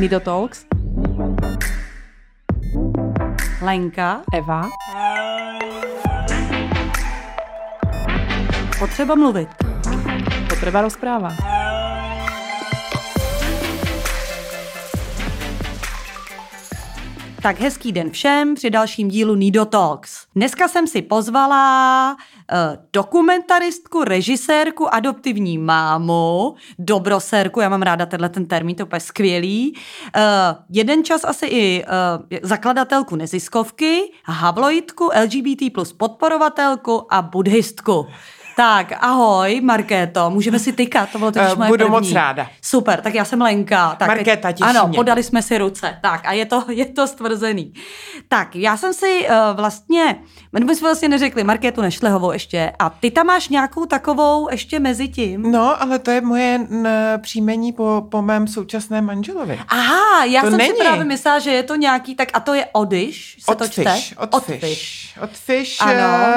Nido Talks. Lenka. Eva. Potřeba mluvit. Potreba rozpráva. Tak hezký den všem při dalším dílu Nido Talks. Dneska jsem si pozvala dokumentaristku, režisérku, adoptivní mámu, dobrosérku, já mám ráda tenhle ten termín, to je úplně skvělý. Uh, jeden čas asi i uh, zakladatelku neziskovky, habloidku, LGBT plus podporovatelku a buddhistku. Tak, ahoj, Markéto, můžeme si tykat, to bylo totiž Uh, moje budu první. moc ráda. Super, tak já jsem Lenka. Tak Markéta, těší Ano, mě. podali jsme si ruce. Tak a je to, je to stvrzený. Tak, já jsem si uh, vlastně, my jsme vlastně neřekli Markétu Nešlehovou ještě a ty tam máš nějakou takovou ještě mezi tím? No, ale to je moje n, příjmení po, po mém současném manželovi. Aha, já To jsem není. si právě myslela, že je to nějaký, tak a to je Odyš, se to čte? Odfiš, odfiš. Odfiš. Ano,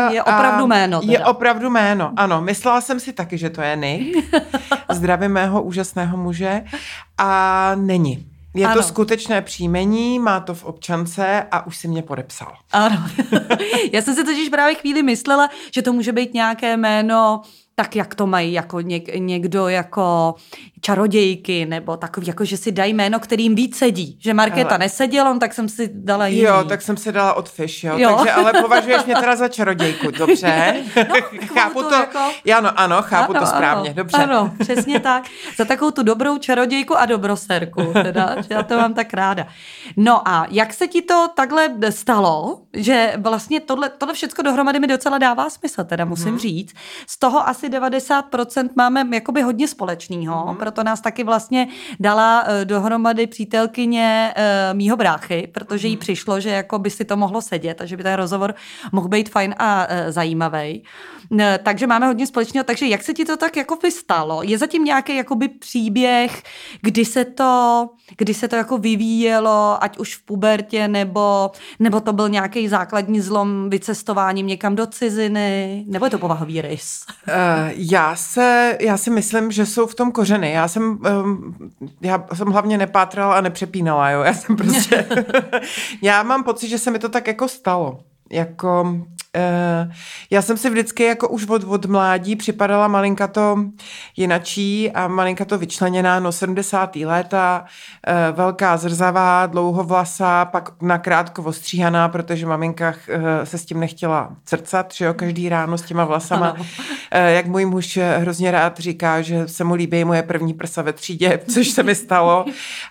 eh, je opravdu jméno Je teda. opravdu jméno, ano. Myslela jsem si taky, že to je Nick. Zdravím mého úžasného muže. A není. Je Ano. to skutečné příjmení, má to v občance a už si mě podepsal. Ano. Já jsem si totiž právě chvíli myslela, že to může být nějaké jméno, tak jak to mají jako něk, někdo jako čarodějky, nebo takový, jako že si dají jméno, kterým víc sedí. Že Markéta Ale- neseděla, no, tak jsem si dala jiný. Jo, tak jsem si dala odfiš, jo. Jo. jo. Takže, ale považuješ mě teda za čarodějku, dobře? No, chápu to to, jako- ano, ano, chápu to správně, ano, dobře. Ano, přesně tak. Za takovou tu dobrou čarodějku a dobroserku, teda, že já to mám tak ráda. No a jak se ti to takhle stalo, že vlastně tohle, tohle všechno dohromady mi docela dává smysl, teda musím hmm. říct. Z toho asi 90% máme jakoby hodně společného, hmm. proto nás taky vlastně dala eh, dohromady přítelkyně uh, mýho bráchy, protože jí přišlo, že jako by si to mohlo sedět a že by ten rozhovor mohl být fajn a uh, zajímavý. Takže máme hodně společného. Takže jak se ti to tak jako by stalo? Je zatím nějaký jakoby příběh, kdy se to, kdy se to jako vyvíjelo, ať už v pubertě, nebo, nebo to byl nějaký základní zlom vycestováním někam do ciziny, nebo je to povahový rys? Uh, já se, já si myslím, že jsou v tom kořeny. Já jsem, um, já jsem hlavně nepátrala a nepřepínala, jo. Já jsem prostě, já mám pocit, že se mi to tak jako stalo. Jako, uh, já jsem si vždycky jako už od, od mládí připadala malinka to jinačí a malinka to vyčleněná, no 70. léta, uh, velká zrzavá, dlouhovlasá, pak nakrátko ostříhaná, protože maminka uh, se s tím nechtěla crcat, že jo, každý ráno s těma vlasama. Ano. Eh, jak můj muž eh, hrozně rád říká, že se mu líbí moje první prsa ve třídě, což se mi stalo.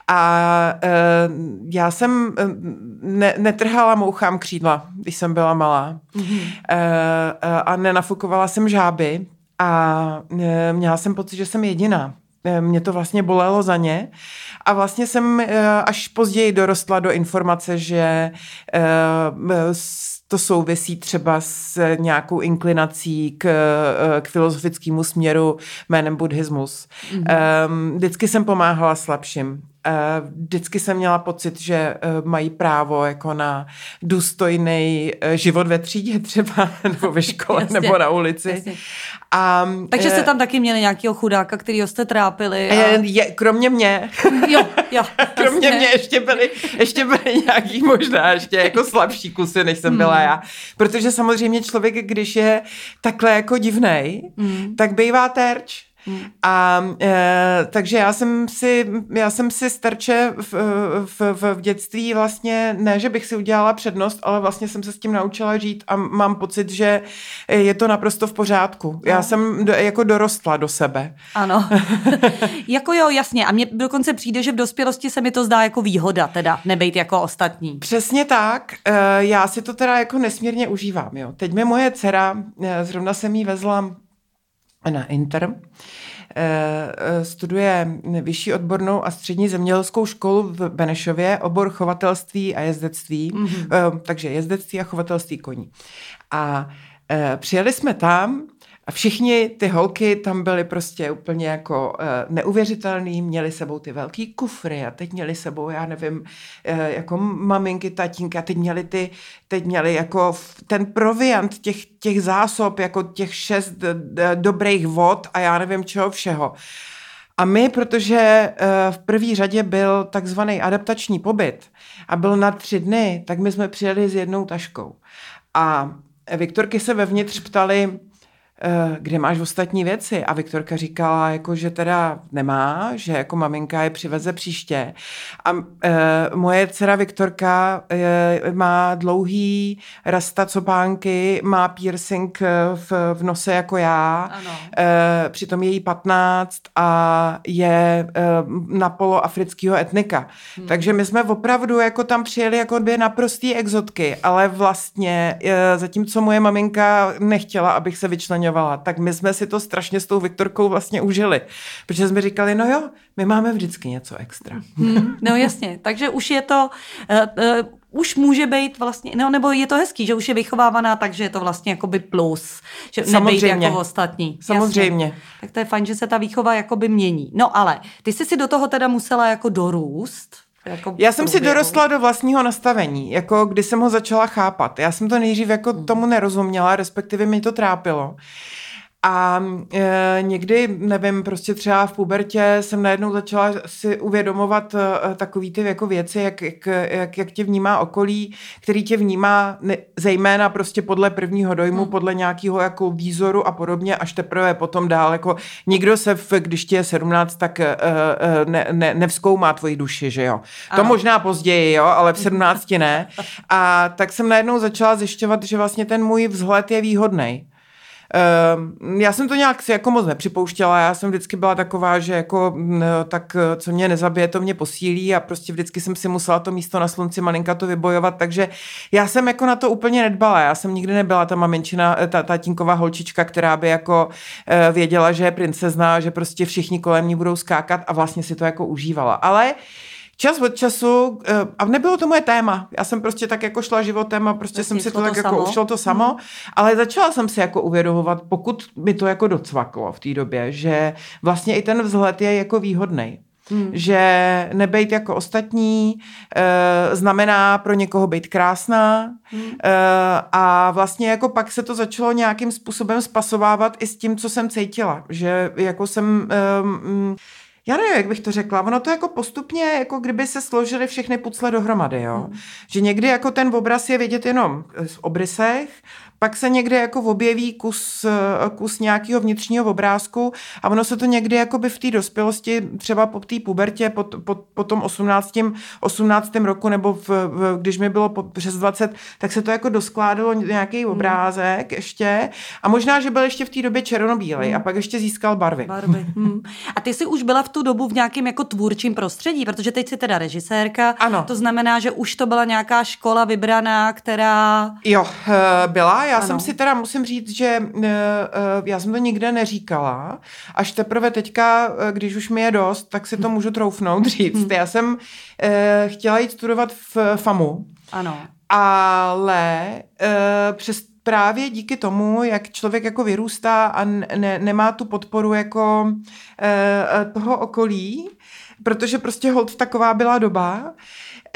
A eh, já jsem eh, ne, netrhala mouchám křídla, když jsem byla malá. Mm-hmm. A nenafukovala jsem žáby a eh, měla jsem pocit, že jsem jediná. Mě to vlastně bolelo za ně. A vlastně jsem až později dorostla do informace, že to souvisí třeba s nějakou inklinací k, k filozofickému směru jménem buddhismus. Mm-hmm. Vždycky jsem pomáhala slabším. Eh, Vždycky jsem měla pocit, že eh, mají právo jako na důstojný eh, život ve třídě třeba, nebo ve škole, Jasně, nebo na ulici. jasně. A, Takže jste tam taky měli nějakého chudáka, kterýho jste trápili. A... je, kromě mě, Jo, jo. Kromě jasně. mě ještě byly, ještě byly nějaký možná ještě jako slabší kusy, než jsem byla já. Protože samozřejmě člověk, když je takhle jako divnej, tak bývá terč. A e, takže já jsem si, já jsem si starče v, v, v, v dětství vlastně, ne, že bych si udělala přednost, ale vlastně jsem se s tím naučila žít a mám pocit, že je to naprosto v pořádku. Já jsem do, jako dorostla do sebe. Ano. jako jo, jasně. A mně dokonce přijde, že v dospělosti se mi to zdá jako výhoda, teda nebejt jako ostatní. Přesně tak. Eh, Já si to teda jako nesmírně užívám. Jo. Teď mi moje dcera, eh, zrovna jsem jí vezla na Inter, eh, eh, studuje vyšší odbornou a střední zemědělskou školu v Benešově, obor chovatelství a jezdectví, mm-hmm. takže jezdectví a chovatelství koní. A přijeli jsme tam A všichni ty holky tam byly prostě úplně jako uh, neuvěřitelný, měli sebou ty velký kufry a teď měli sebou, já nevím, uh, jako maminky, tatínky a teď měli ty, teď měli jako ten proviant těch, těch zásob, jako těch šest dobrých vod a já nevím čeho všeho. A my, protože eh, v první řadě byl takzvaný adaptační pobyt a byl na tři dny, tak my jsme přijeli s jednou taškou. A Viktorky se vevnitř ptali, kde máš ostatní věci? A Viktorka říkala, jako, že teda nemá, že jako maminka je přiveze příště. A e, moje dcera Viktorka e, má dlouhý rasta copánky, má piercing v, v nose jako já, ano. E, přitom je jí 15 a je e, na polo afrického etnika. Hmm. Takže my jsme opravdu jako tam přijeli jako dvě naprostý exotky, ale vlastně e, zatímco moje maminka nechtěla, abych se vyčlenila zmiňovala, tak my jsme si to strašně s tou Viktorkou vlastně užili. Protože jsme říkali, no jo, my máme vždycky něco extra. Hmm, no jasně, takže už je to... Uh, uh, už může být vlastně, no, nebo je to hezký, že už je vychovávaná, takže je to vlastně jakoby plus, že Samozřejmě. jako ostatní. Samozřejmě. Jasně. Tak to je fajn, že se ta výchova jakoby mění. No ale ty jsi si do toho teda musela jako dorůst, jako já jsem si dorostla do vlastního nastavení, jako kdy jsem ho začala chápat. Já jsem to nejdřív jako hmm. tomu nerozuměla, respektive mě to trápilo. A e, někdy, nevím, prostě třeba v pubertě jsem najednou začala si uvědomovat e, takový ty jako věci, jak, jak, jak, jak tě vnímá okolí, který tě vnímá ne, zejména prostě podle prvního dojmu, hmm. podle nějakého jako výzoru a podobně, až teprve potom dál, jako nikdo se, v, když ti je 17, tak e, e, ne, ne, nevzkoumá tvoji duši, že jo. Ano. To možná později, jo, ale v 17 ne. A tak jsem najednou začala zjišťovat, že vlastně ten můj vzhled je výhodný já jsem to nějak si jako moc nepřipouštěla, já jsem vždycky byla taková, že jako tak co mě nezabije, to mě posílí a prostě vždycky jsem si musela to místo na slunci malinka to vybojovat, takže já jsem jako na to úplně nedbala, já jsem nikdy nebyla ta maminčina, ta tatínková holčička, která by jako eh, věděla, že je princezna, že prostě všichni kolem ní budou skákat a vlastně si to jako užívala, ale čas od času, eh, a nebylo to moje téma, já jsem prostě tak jako šla životem a prostě jsem si to, to tak jako samo. jako ušlo to samo, hmm. ale začala jsem si jako uvědomovat, pokud mi to jako docvaklo v té době, že vlastně i ten vzhled je jako výhodný. Hmm. Že nebejt jako ostatní e, znamená pro někoho být krásná hmm. e, a vlastně jako pak se to začalo nějakým způsobem spasovávat i s tím, co jsem cítila. Že jako jsem... E, já nevím, jak bych to řekla, ono to jako postupně, jako kdyby se složily všechny pucle dohromady, jo. Hmm. Že někdy jako ten obraz je vidět jenom v obrysech, pak se někde jako objeví kus, kus nějakého vnitřního obrázku a ono se to někdy jako by v té dospělosti, třeba po té pubertě, po, po, po tom 18. 18. roku nebo v, v, když mi bylo po, přes 20, tak se to jako doskládalo nějaký hmm. obrázek hmm. ještě a možná, že byl ještě v té době černobílej hmm. a pak ještě získal barvy. barvy. Hmm. A ty jsi už byla v tu dobu v nějakém jako tvůrčím prostředí, protože teď jsi teda režisérka, ano. to znamená, že už to byla nějaká škola vybraná, která... Jo, eh, byla, já ano. jsem si teda musím říct, že uh, já jsem to nikde neříkala, až teprve teďka, když už mi je dost, tak si to můžu troufnout říct. Já jsem uh, chtěla jít studovat v FAMu. Ano. Ale uh, přes právě díky tomu, jak člověk jako vyrůstá a ne, nemá tu podporu jako uh, toho okolí, protože prostě hold taková byla doba,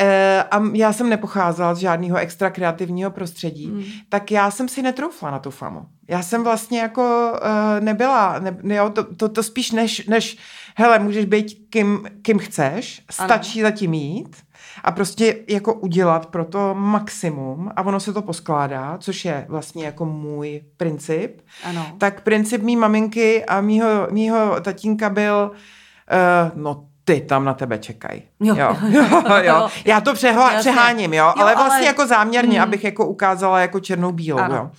E, a já jsem nepocházela z žádného extra kreativního prostředí, hmm. tak já jsem si netroufla na tu famu. Já jsem vlastně jako uh, nebyla, ne, jo, to, to, to spíš než, než hele, můžeš být kým, kým chceš, stačí ano. zatím mít a prostě jako udělat pro to maximum a ono se to poskládá, což je vlastně jako můj princip. Ano. Tak princip mý maminky a mýho, mýho tatínka byl uh, no ty tam na tebe čekají. Jo. Jo. jo, jo. Já to přeho- přeháním, jo, jo ale vlastně ale... jako záměrně, hmm. abych jako ukázala jako černou bílou, ano. jo.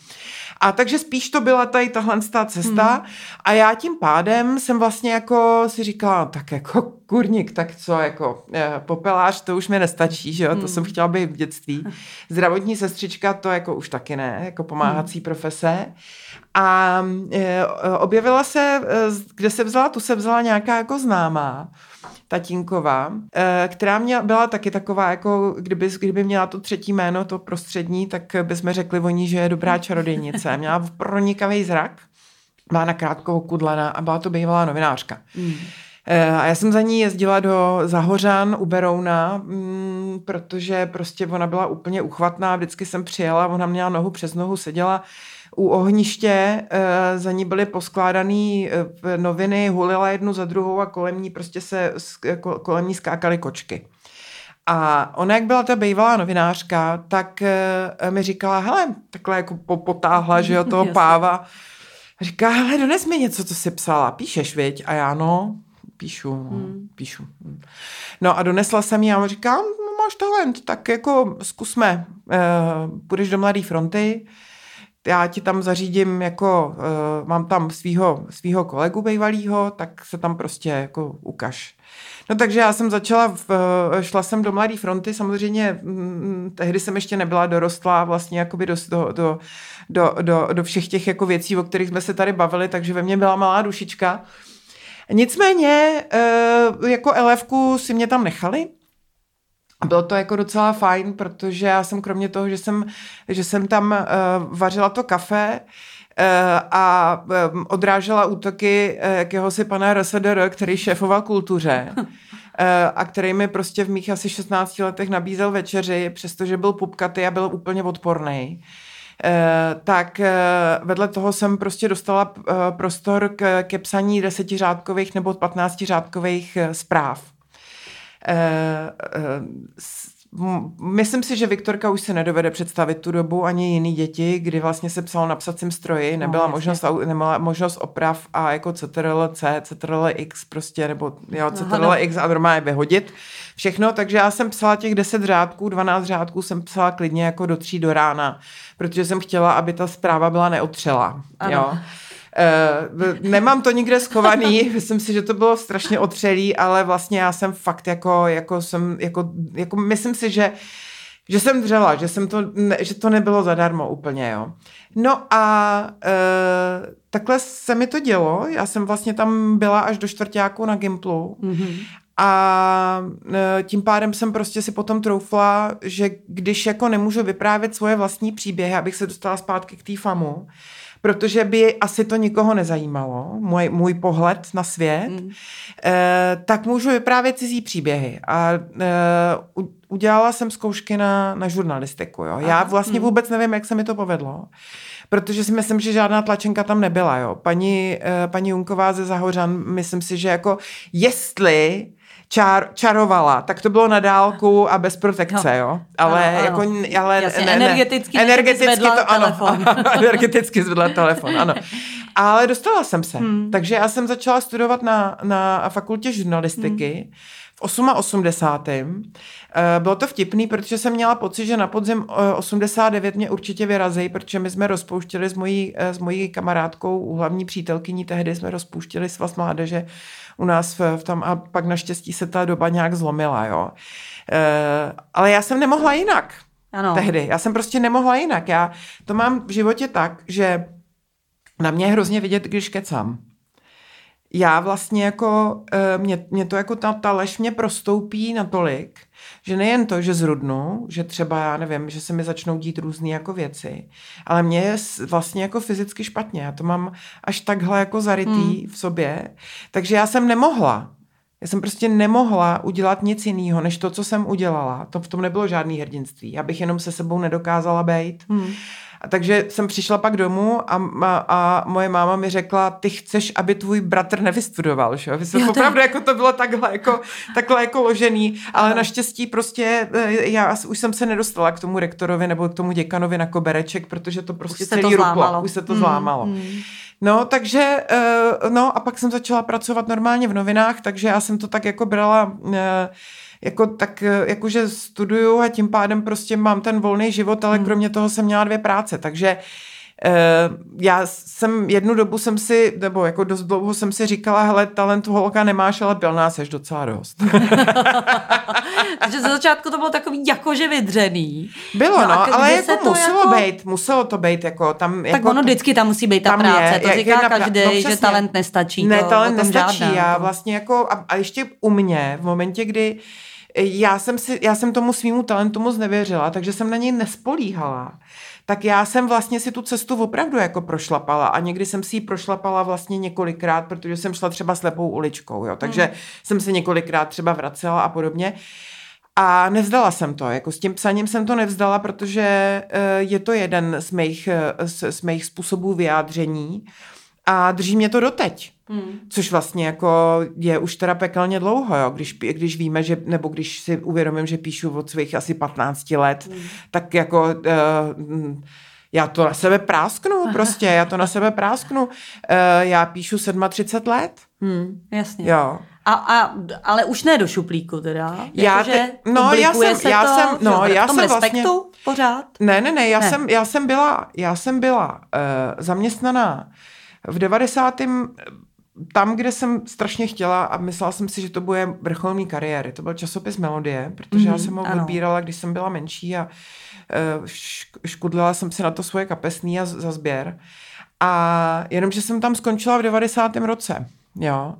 A takže spíš to byla tady tahle cesta hmm. a já tím pádem jsem vlastně jako si říkala, tak jako kurník, tak co, jako eh, popelář, to už mi nestačí, že jo, hmm. to jsem chtěla být v dětství. Zdravotní sestřička, to jako už taky ne, jako pomáhací hmm. profese. A e, objevila se, kde se vzala, tu se vzala nějaká jako známá, tatínková, eh, která mě byla taky taková, jako kdyby, kdyby měla to třetí jméno, to prostřední, tak bychom řekli o ní, že je dobrá čarodějnice. Měla pronikavý zrak, má na krátkou kudlana a byla to bývalá novinářka. Mm. A já jsem za ní jezdila do Zahořan u Berouna, mm, protože prostě ona byla úplně uchvatná, vždycky jsem přijela, ona měla nohu přes nohu, seděla u ohniště, eh, za ní byly poskládané noviny, hulila jednu za druhou a kolem ní prostě se, kolem ní skákaly kočky. A ona, jak byla ta bývalá novinářka, tak mi říkala, hele, takhle jako potáhla, že jo, toho páva. Říká, hele, dones mi něco, co jsi psala. Píšeš, viď? A já, no, píšu, no, hmm. píšu. No a donesla jsem jí a on říká, no, máš talent, tak jako zkusme, uh, půjdeš do Mladé fronty, já ti tam zařídím jako, uh, mám tam svýho, svýho kolegu bývalýho, tak se tam prostě jako ukaž. No takže já jsem začala, v, eh, šla jsem do Mladé fronty, samozřejmě hm, tehdy jsem ještě nebyla dorostlá vlastně jakoby do, do, do, do, do, do všech těch jako věcí, o kterých jsme se tady bavili, takže ve mně byla malá dušička. Nicméně uh, jako elevku si mě tam nechali, bylo to jako docela fajn, protože já jsem kromě toho, že jsem, že jsem tam uh, vařila to kafe, a odrážela útoky jakéhosi pana RSDR, který šéfoval kultuře a který mi prostě v mých asi 16 letech nabízel večeři, přestože byl pupkatý a byl úplně odporný. tak vedle toho jsem prostě dostala prostor k, ke psaní desetiřádkových nebo patnáctiřádkových zpráv. Myslím si, že Viktorka už se nedovede představit tu dobu ani jiný děti, kdy vlastně se psalo na psacím stroji, nebyla, no, možnost, nebyla možnost oprav a jako CTRL C, CTRL X prostě, nebo jo, CTRL X a normálně vyhodit všechno, takže já jsem psala těch 10 řádků, 12 řádků jsem psala klidně jako do tří do rána, protože jsem chtěla, aby ta zpráva byla neotřela. Ano. Jo. Uh, nemám to nikde schovaný, myslím si, že to bylo strašně otřelý, ale vlastně já jsem fakt jako, jako jsem, jako, jako myslím si, že že jsem dřela, že, jsem to, že to nebylo zadarmo úplně, jo. No a uh, takhle se mi to dělo, já jsem vlastně tam byla až do čtvrtáku na Gimplu mm-hmm. a uh, tím pádem jsem prostě si potom troufla, že když jako nemůžu vyprávět svoje vlastní příběhy, abych se dostala zpátky k té famu, protože by asi to nikoho nezajímalo, můj, můj pohled na svět, mm. eh, tak můžu vyprávět cizí příběhy. A eh, udělala jsem zkoušky na, na žurnalistiku. Jo. Já vlastně mm. vůbec nevím, jak se mi to povedlo, protože si myslím, že žádná tlačenka tam nebyla. Jo. Paní, eh, paní Junková ze Zahořan, myslím si, že jako jestli čar, čarovala, tak to bylo na dálku a bez protekce, no. jo. Ale ano, jako, ale Jasně, ne, energeticky, ne, energeticky to, ano, telefon. energeticky zvedla telefon, ano. Ale dostala jsem se. Hmm. Takže já jsem začala studovat na, na fakultě žurnalistiky. Hmm v 88. Eh, bylo to vtipný, protože jsem měla pocit, že na podzim 89 mě určitě vyrazí, protože my jsme rozpouštěli s mojí, eh, s mojí kamarádkou, hlavní přítelkyní tehdy jsme rozpouštěli svaz mládeže u nás v, v tom a pak naštěstí se ta doba nějak zlomila, jo. E, ale já jsem nemohla jinak. Ano. Tehdy. Já jsem prostě nemohla jinak. Já to mám v životě tak, že na mě je hrozně vidět, když kecám já vlastně jako, eh, mě, mě to jako ta, ta lež mě prostoupí natolik, že nejen to, že zrudnu, že třeba, já nevím, že se mi začnou dít různé jako věci, ale mě je vlastně jako fyzicky špatně. Já to mám až takhle jako zarytý hmm. v sobě. Takže já jsem nemohla. Já jsem prostě nemohla udělat nic jiného, než to, co jsem udělala. To v tom nebylo žádný hrdinství. Já bych jenom se sebou nedokázala být. Hmm. A takže jsem přišla pak domů a, a, a moje máma mi řekla, ty chceš, aby tvůj bratr nevystudoval, že? jo, opravdu jako to bylo takhle jako, takhle jako ložený, ale naštěstí prostě eh, já už jsem se nedostala k tomu rektorovi nebo k tomu děkanovi na kobereček, protože to prostě už celý to ruplo, už se to hmm. zlámalo. Hmm. No, takže, uh, no a pak jsem začala pracovat normálně v novinách, takže já jsem to tak jako brala uh, jako tak, eh, jakože studuju a tím pádem prostě mám ten volný život, ale hmm. kromě toho jsem měla dvě práce, takže Uh, já jsem jednu dobu jsem si, nebo jako dost dlouho jsem si říkala, hele, talentu holka nemáš, ale byl nás ješ docela dost. Takže za začátku to bylo takový jakože vydřený. Bylo, no, no ale jako muselo jako... být, muselo to být, jako tam. Tak jako ono vždycky tam musí být ta práce, je, to říká každý, no, že talent nestačí. Ne, to, talent nestačí, žádná, já to... vlastně jako, a, a ještě u mě, v momentě, kdy já jsem, si, já jsem tomu svýmu talentu moc nevěřila, takže jsem na něj nespolíhala. Tak já jsem vlastně si tu cestu opravdu jako prošlapala a někdy jsem si ji prošlapala vlastně několikrát, protože jsem šla třeba slepou uličkou, jo, takže hmm. jsem se několikrát třeba vracela a podobně. A nevzdala jsem to, jako s tím psaním jsem to nevzdala, protože eh, je to jeden z mých, eh, z, z mých způsobů vyjádření a drží mě to doteď. Hmm. Což vlastně jako je už teda pekelně dlouho, jo? Když, když víme, že, nebo když si uvědomím, že píšu od svých asi 15 let, hmm. tak jako uh, já to na sebe prásknu prostě, já to na sebe prásknu. Uh, já píšu 37 let. Hmm, jasně. Jo. A, a, ale už ne do šuplíku teda. Já jako, te, no, já jsem, já to, jsem, no, já v tom jsem respektu vlastně, pořád? Ne, ne, ne, já ne. jsem, já jsem byla, já jsem byla uh, zaměstnaná v 90. tam, kde jsem strašně chtěla a myslela jsem si, že to bude vrcholný kariéry. To byl časopis Melodie, protože mm, já jsem ho ano. vybírala, když jsem byla menší a uh, škudlila jsem si na to svoje kapesný a za sběr. A jenomže jsem tam skončila v 90. roce. Jo.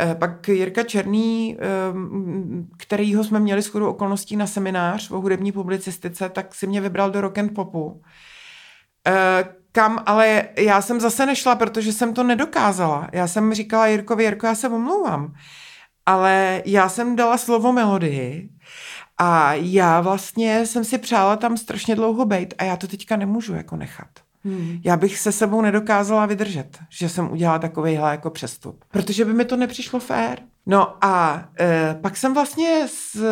Eh, pak Jirka Černý, ehm, kterýho jsme měli skoro okolností na seminář o hudební publicistice, tak si mě vybral do rock and popu. Kam, ale já jsem zase nešla, protože jsem to nedokázala. Já jsem říkala Jirkovi, Jirko, já se omlouvám, ale já jsem dala slovo melodii a já vlastně jsem si přála tam strašně dlouho bejt a já to teďka nemůžu jako nechat. Hmm. Já bych se sebou nedokázala vydržet, že jsem udělala takovýhle jako přestup. Protože by mi to nepřišlo fér. No a e, pak jsem vlastně s,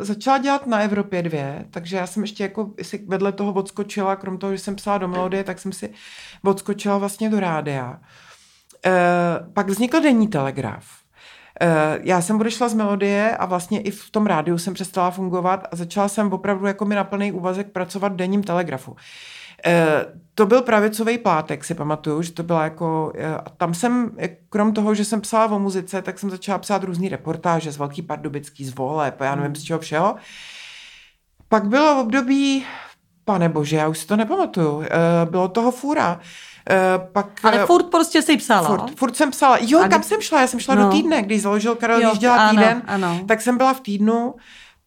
začala dělat na Evropě dvě, takže já jsem ještě jako si vedle toho odskočila, krom toho, že jsem psala do melodie, tak jsem si odskočila vlastně do rádia. E, pak vznikl denní telegraf. E, já jsem odešla z melodie a vlastně i v tom rádiu jsem přestala fungovat a začala jsem opravdu jako mi na plný úvazek pracovat v denním telegrafu. Eh, to byl pravicový pátek, si pamatuju, že to byla jako, eh, a tam jsem, eh, krom toho, že jsem psala o muzice, tak jsem začala psát různý reportáže z Velký Pardubický, z Voleb, já nevím z čeho všeho. Pak bylo období, pane bože, já už si to nepamatuju, bylo toho fůra. pak, Ale furt prostě si psala. Furt, furt jsem psala. Jo, a kam kdy... jsem šla? Já jsem šla no. do týdne, když založil Karel jo, Jížděla týden, ano. tak jsem byla v týdnu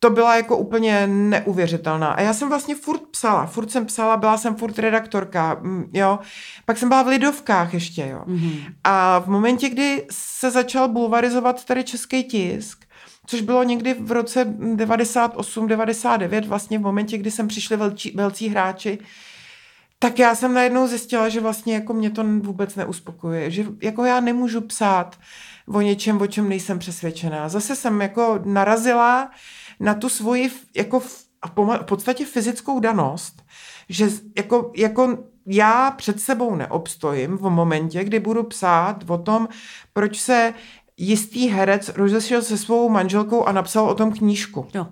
to byla jako úplně neuvěřitelná. A já jsem vlastně furt psala, furt jsem psala, byla jsem furt redaktorka, mm, jo. Pak jsem byla v Lidovkách ještě, jo. Mm-hmm. A v momentě, kdy se začal bulvarizovat tady český tisk, což bylo někdy v roce 98, 99, vlastně v momentě, kdy sem přišli velcí, velcí hráči, tak já jsem najednou zjistila, že vlastně jako mě to vůbec neuspokojuje, že jako já nemůžu psát o něčem, o čem nejsem přesvědčená. Zase jsem jako narazila na tu svoji jako v, podstatě fyzickou danost, že jako, jako já před sebou neobstojím v momentě, kdy budu psát o tom, proč se jistý herec rozešel se svou manželkou a napsal o tom knížku. Jo.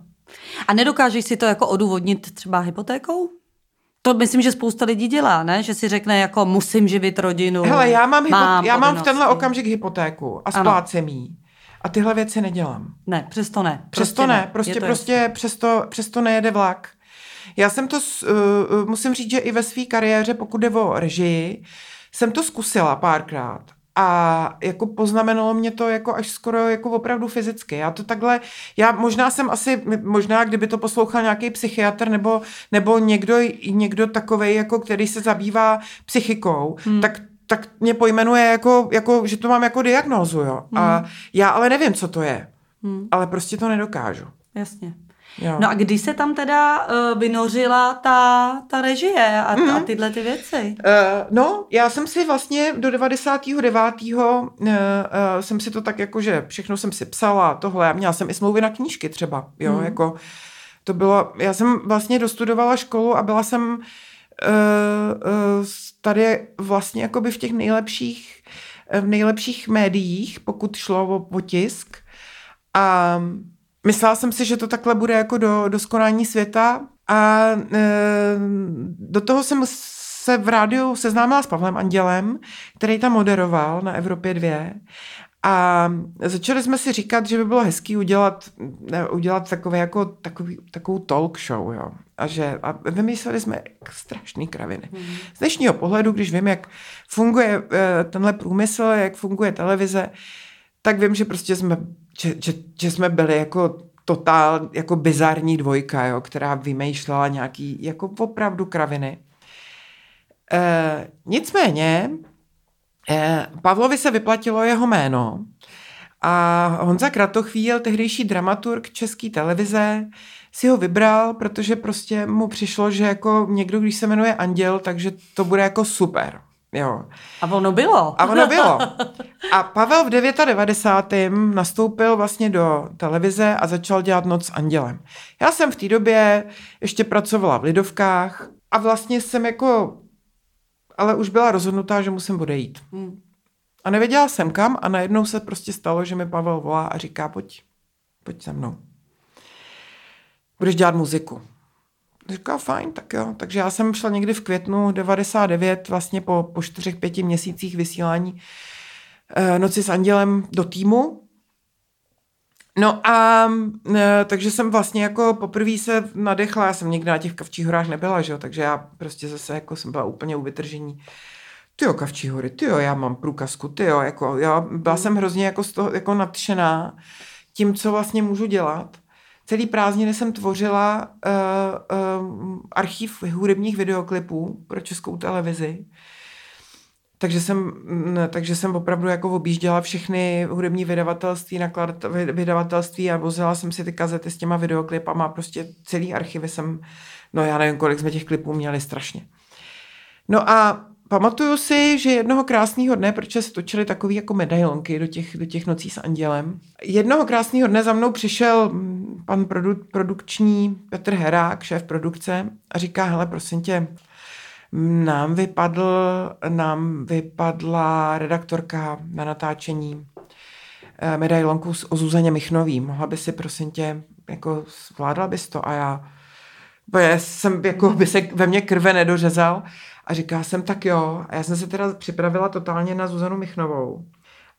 A nedokážeš si to jako odůvodnit třeba hypotékou? To myslím, že spousta lidí dělá, ne? Že si řekne jako musím živit rodinu. Hele, já mám, mám, hypo- já mám v tenhle okamžik hypotéku a splácím jí. A tyhle věci nedělám. Ne, přesto ne. Prostě přesto ne, prostě, prostě přesto, přesto nejede vlak. Já jsem to, uh, musím říct, že i ve své kariéře, pokud jde o režii, jsem to zkusila párkrát a jako poznamenalo mě to jako až skoro jako opravdu fyzicky. Já to takhle, já možná jsem asi, možná kdyby to poslouchal nějaký psychiatr nebo, nebo někdo, někdo takovej, jako který se zabývá psychikou, hmm. tak tak mě pojmenuje jako, jako, že to mám jako diagnózu, jo. Hmm. A já ale nevím, co to je. Hmm. Ale prostě to nedokážu. Jasně. Jo. No a kdy se tam teda uh, vynořila ta, ta režie a, mm. a tyhle ty věci? Uh, no, já jsem si vlastně do 99. Uh, uh, jsem si to tak jako, že všechno jsem si psala, tohle, měla jsem i smlouvy na knížky třeba, jo, mm. jako to bylo, já jsem vlastně dostudovala školu a byla jsem uh, uh, tady vlastně jakoby v těch nejlepších, v nejlepších médiích, pokud šlo o potisk. A myslela jsem si, že to takhle bude jako do, do skonání světa a do toho jsem se v rádiu seznámila s Pavlem Andělem, který tam moderoval na Evropě 2 a začali jsme si říkat, že by bylo hezký udělat, udělat takové jako, takový, takovou talk show, jo. A, že, a vymysleli jsme strašný kraviny. Mm. Z dnešního pohledu, když vím, jak funguje eh, tenhle průmysl, jak funguje televize, tak vím, že prostě jsme, že, že, že jsme byli jako totál jako bizarní dvojka, jo, která vymýšlela nějaký jako opravdu kraviny. E, nicméně e, Pavlovi se vyplatilo jeho jméno a Honza Kratochvíl, tehdejší dramaturg české televize, si ho vybral, protože prostě mu přišlo, že jako někdo, když se jmenuje Anděl, takže to bude jako super. Jo. A ono bylo. A ono bylo. A Pavel v 99. nastoupil vlastně do televize a začal dělat Noc s Andělem. Já jsem v té době ještě pracovala v Lidovkách a vlastně jsem jako, ale už byla rozhodnutá, že musím odejít. Hmm. A nevěděla jsem kam a najednou se prostě stalo, že mi Pavel volá a říká, pojď, pojď se mnou. Budeš dělat muziku. Říká, fajn, tak jo. Takže já jsem šla někdy v květnu 99, vlastně po, po čtyřech, pěti měsících vysílání e, Noci s Andělem do týmu. No a e, takže jsem vlastně jako poprvé se nadechla, já jsem nikdy na těch kavčích horách nebyla, že jo, takže já prostě zase jako jsem byla úplně u vytržení. Ty jo, kavčí hory, ty jo, já mám průkazku, ty jo, jako, já byla jsem hrozně jako, z toho, jako nadšená tím, co vlastně můžu dělat celý prázdniny jsem tvořila uh, uh, archiv hudebních videoklipů pro českou televizi. Takže jsem, takže jsem opravdu jako objížděla všechny hudební vydavatelství, nakladat, vydavatelství a vozila jsem si ty kazety s těma videoklipama, prostě celý archivy jsem, no já nevím, kolik jsme těch klipů měli strašně. No a Pamatuju si, že jednoho krásného dne, protože se točily takové jako medailonky do těch, do těch nocí s andělem, jednoho krásného dne za mnou přišel pan produ, produkční Petr Herák, šéf produkce, a říká, hele, prosím tě, nám vypadl, nám vypadla redaktorka na natáčení eh, medailonku o Zuzaně Michnový. Mohla by si, prosím tě, jako zvládla bys to? A já, bo já jsem, jako by se ve mně krve nedořezal. A říká jsem, tak jo. A já jsem se teda připravila totálně na Zuzanu Michnovou.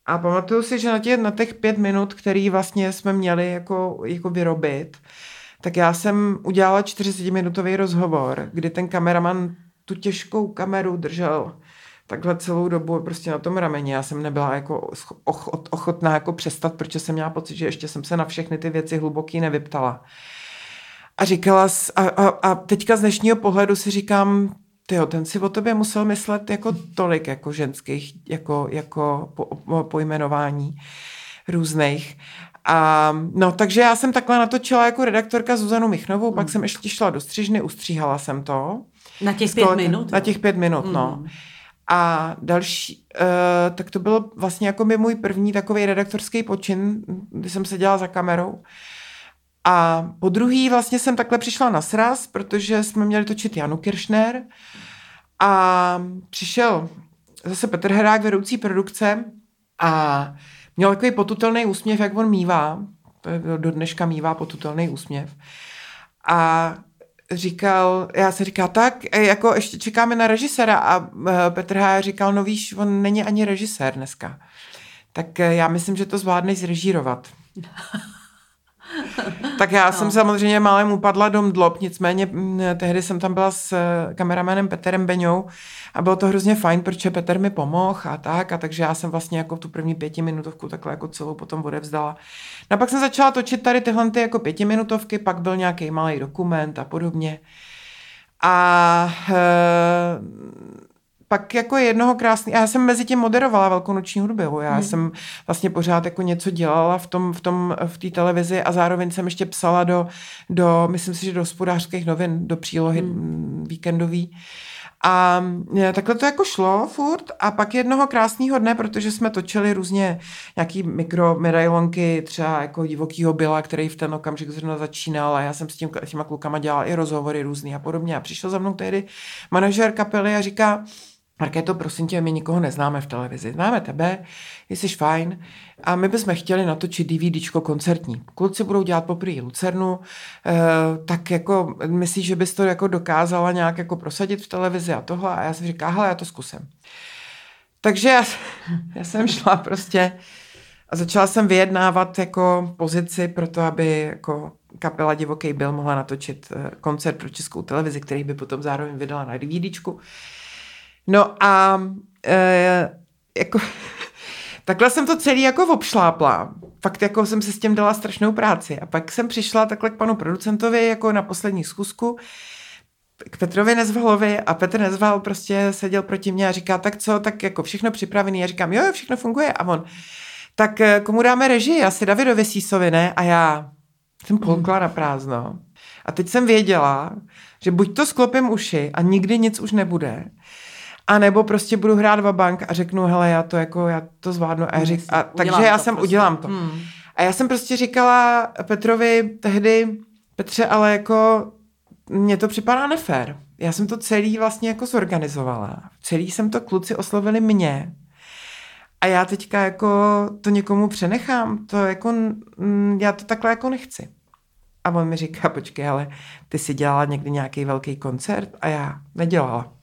A pamatuju si, že na těch, na těch pět minut, který vlastně jsme měli jako, jako vyrobit, tak já jsem udělala 40-minutový rozhovor, kdy ten kameraman tu těžkou kameru držel takhle celou dobu prostě na tom rameni. Já jsem nebyla jako ochotná jako přestat, protože jsem měla pocit, že ještě jsem se na všechny ty věci hluboký nevyptala. A říkala, a, a, a teďka z dnešního pohledu si říkám, tyjo, ten si o tobě musel myslet jako tolik jako ženských jako, jako po, pojmenování různých. A, no, takže já jsem takhle natočila jako redaktorka Zuzanu Michnovou, mm. pak jsem ještě šla do střižny, ustříhala jsem to. Na těch pět minut? Na těch pět minut, mm. no. A další, uh, tak to byl vlastně jako by můj první takový redaktorský počin, kdy jsem seděla za kamerou. A po druhý vlastně jsem takhle přišla na sraz, protože jsme měli točit Janu Kiršner a přišel zase Petr Herák, vedoucí produkce a měl takový potutelný úsměv, jak on mívá, do dneška mívá potutelný úsměv. A říkal, já se říká, tak, jako ještě čekáme na režiséra a e, Petr H. říkal, no víš, on není ani režisér dneska. Tak e, já myslím, že to zvládneš zrežírovat. tak já no. jsem samozřejmě málem upadla do mdlob, nicméně mm, tehdy jsem tam byla s eh, kameramanem Peterem Beňou a bylo to hrozně fajn, protože Petr mi pomohl a tak, a takže já jsem vlastně jako tu první pětiminutovku takhle jako celou potom odevzdala. No a pak jsem začala točit tady tyhle ty jako pětiminutovky, pak byl nějaký malý dokument a podobně. A e, pak jako jednoho krásný, já jsem mezi tím moderovala velkonoční hudbu, já hmm. jsem vlastně pořád jako něco dělala v tom, v tom, v té televizi a zároveň jsem ještě psala do, do myslím si, že do hospodářských novin, do přílohy hmm. víkendový. A e, takhle to jako šlo furt a pak jednoho krásného dne, protože jsme točili různě nějaký mikromedailonky, třeba jako divokýho byla, který v ten okamžik zrovna začínal a já jsem s tím, těma klukama dělala i rozhovory různý a podobně a přišel za mnou tehdy manažer kapely a říká, Markéto, prosím tě, my nikoho neznáme v televizi. Známe tebe, jsi fajn a my bychom chtěli natočit DVDčko koncertní. Kluci budou dělat poprvé Lucernu, eh, tak jako myslíš, že bys to jako dokázala nějak jako prosadit v televizi a tohle? A já jsem říkala, hele, já to zkusím. Takže já, já jsem šla prostě a začala jsem vyjednávat jako pozici pro to, aby jako kapela Divoký byl mohla natočit eh, koncert pro českou televizi, který by potom zároveň vydala na DVDčku. No a e, jako takhle jsem to celý jako obšlápla. fakt jako jsem se s tím dala strašnou práci. A pak jsem přišla takhle k panu producentovi jako na poslední schůzku k Petrovi Nezvalovi a Petr Nezval prostě seděl proti mě a říká, tak co, tak jako všechno připravený. Já říkám, jo, všechno funguje. A on, tak eh, komu dáme režii? Asi Davidovi Sísovi, ne? A já jsem polkla na prázdno. A teď jsem věděla, že buď to sklopím uši a nikdy nic už nebude, a nebo prostě budu hrát bank a řeknu, hele, já to jako, já to zvládnu. A, řík, a takže já jsem, prostě. udělám to. Hmm. A já jsem prostě říkala Petrovi tehdy, Petře, ale jako mně to připadá nefér. Já jsem to celý vlastně jako zorganizovala. Celý jsem to kluci oslovili mě. A já teďka jako to někomu přenechám. To jako, já to takhle jako nechci. A on mi říká, počkej, ale ty jsi dělala někdy nějaký velký koncert? A já nedělala.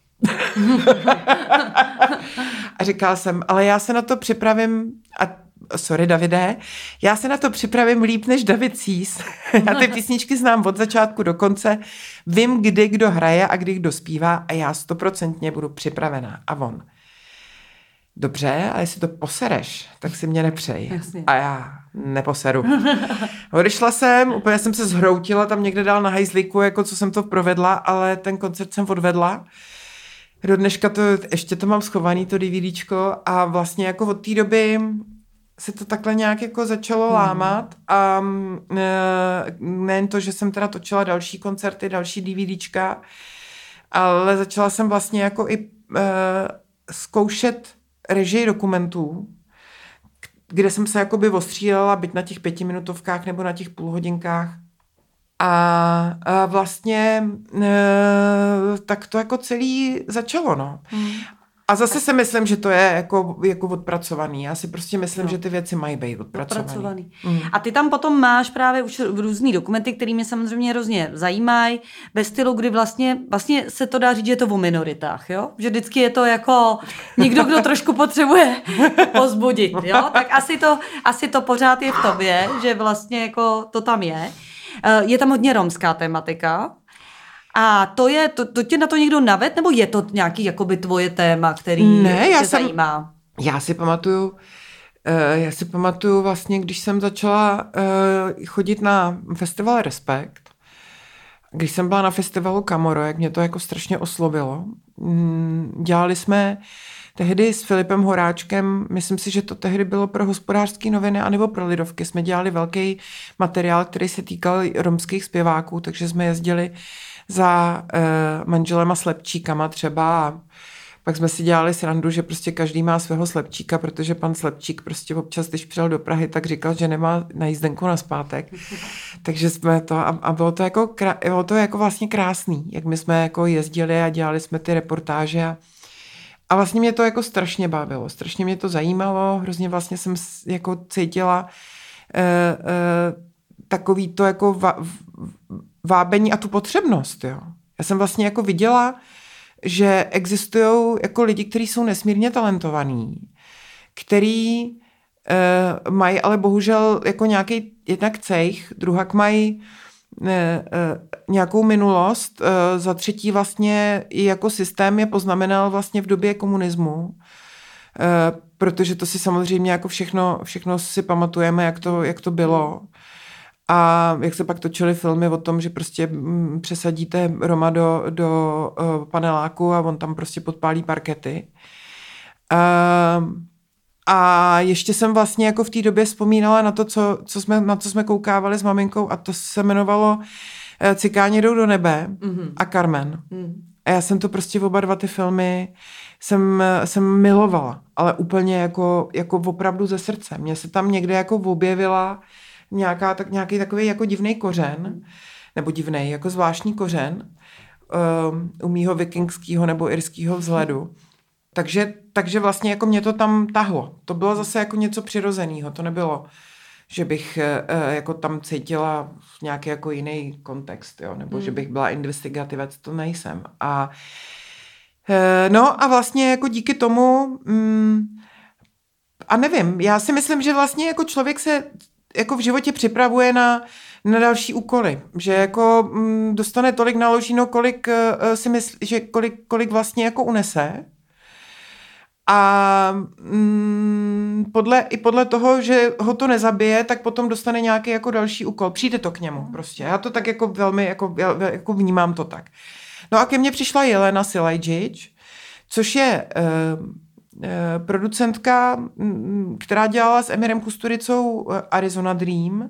A říkala jsem, ale já se na to připravím a sorry Davide, já se na to připravím líp než David Cís. já ty písničky znám od začátku do konce, vím, kdy kdo hraje a kdy kdo zpívá a já stoprocentně budu připravená. A on, dobře, ale jestli to posereš, tak si mě nepřej. Jasně. A já neposeru. Odešla jsem, úplně jsem se zhroutila tam někde dál na hajzlíku, jako co jsem to provedla, ale ten koncert jsem odvedla. Do dneška to, ještě to mám schovaný, to DVDčko a vlastně jako od té doby se to takhle nějak jako začalo hmm. lámat a nejen to, že jsem teda točila další koncerty, další DVDčka, ale začala jsem vlastně jako i uh, zkoušet režii dokumentů, kde jsem se jakoby ostřílela, byť na těch pětiminutovkách nebo na těch půlhodinkách. A, a vlastně e, tak to jako celý začalo, no. Hmm. A zase si myslím, že to je jako, jako odpracovaný. Já si prostě myslím, no. že ty věci mají být odpracovaný. odpracovaný. Mm. A ty tam potom máš právě už různý dokumenty, které mě samozřejmě hrozně zajímají, ve stylu, kdy vlastně, vlastně se to dá říct, že je to o minoritách, jo? Že vždycky je to jako někdo, kdo trošku potřebuje pozbudit, jo? Tak asi to, asi to pořád je v tobě, že vlastně jako to tam je. Eh, je tam hodně romská tematika, a to je, to, to tě na to někdo naved, nebo je to nějaký jakoby tvoje téma, který ne, já tě jsem, zajímá? Já si pamatuju, uh, já si pamatuju vlastně, když jsem začala uh, chodit na festival Respekt, když jsem byla na festivalu Kamoro, jak mě to jako strašně oslovilo. Mm, dělali jsme tehdy s Filipem Horáčkem, myslím si, že to tehdy bylo pro hospodářské noviny anebo pro Lidovky, jsme dělali velký materiál, který se týkal romských zpěváků, takže jsme jezdili za uh, manželema slepčíkama třeba a pak jsme si dělali srandu, že prostě každý má svého slepčíka, protože pan slepčík prostě občas, když přijel do Prahy, tak říkal, že nemá na jízdenku na zpátek. Takže jsme to, a, a bylo to jako, bylo to jako vlastně krásný, jak my jsme jako jezdili a dělali jsme ty reportáže a, a vlastně mě to jako strašně bavilo, strašně mě to zajímalo, hrozně vlastně jsem jako cítila uh, uh, takový to jako va, vábení a tu potřebnost. Jo. Já jsem vlastně jako viděla, že existují jako lidi, kteří jsou nesmírně talentovaní, který uh, mají ale bohužel jako nějaký jednak cejch, druhak mají nějakou minulost, uh, za třetí vlastně i jako systém je poznamenal vlastně v době komunismu, uh, protože to si samozřejmě jako všechno, všechno si pamatujeme, jak to, jak to bylo. A jak se pak točily filmy o tom, že prostě mm, přesadíte Roma do, do paneláku a on tam prostě podpálí parkety. Uh, a ještě jsem vlastně jako v té době vzpomínala na to, co, co jsme, na co jsme koukávali s maminkou a to se jmenovalo uh, Cikáni jdou do nebe mm-hmm. a Carmen. Mm. A já jsem to prostě v oba dva ty filmy jsem, jsem milovala, ale úplně jako, jako opravdu ze srdce. Mně se tam někde jako objevila nějaká, tak, nějaký takový jako divný kořen, nebo divný, jako zvláštní kořen um, u mýho vikingského nebo irského vzhledu. Takže, takže vlastně jako mě to tam tahlo. To bylo zase jako něco přirozeného. To nebylo, že bych uh, jako tam cítila nějaký jako jiný kontext, jo? nebo mm. že bych byla investigativec, to nejsem. A uh, no a vlastně jako díky tomu mm, a nevím, já si myslím, že vlastně jako člověk se jako v životě připravuje na, na další úkoly, že jako mm, dostane tolik naloženo, kolik uh, si myslí, že kolik, kolik vlastně jako unese A mm, podle, i podle toho, že ho to nezabije, tak potom dostane nějaký jako další úkol. Přijde to k němu prostě. Já to tak jako velmi, jako, jako vnímám to tak. No a ke mně přišla Jelena Silajdzic, což je uh, producentka, která dělala s Emirem Kusturicou Arizona Dream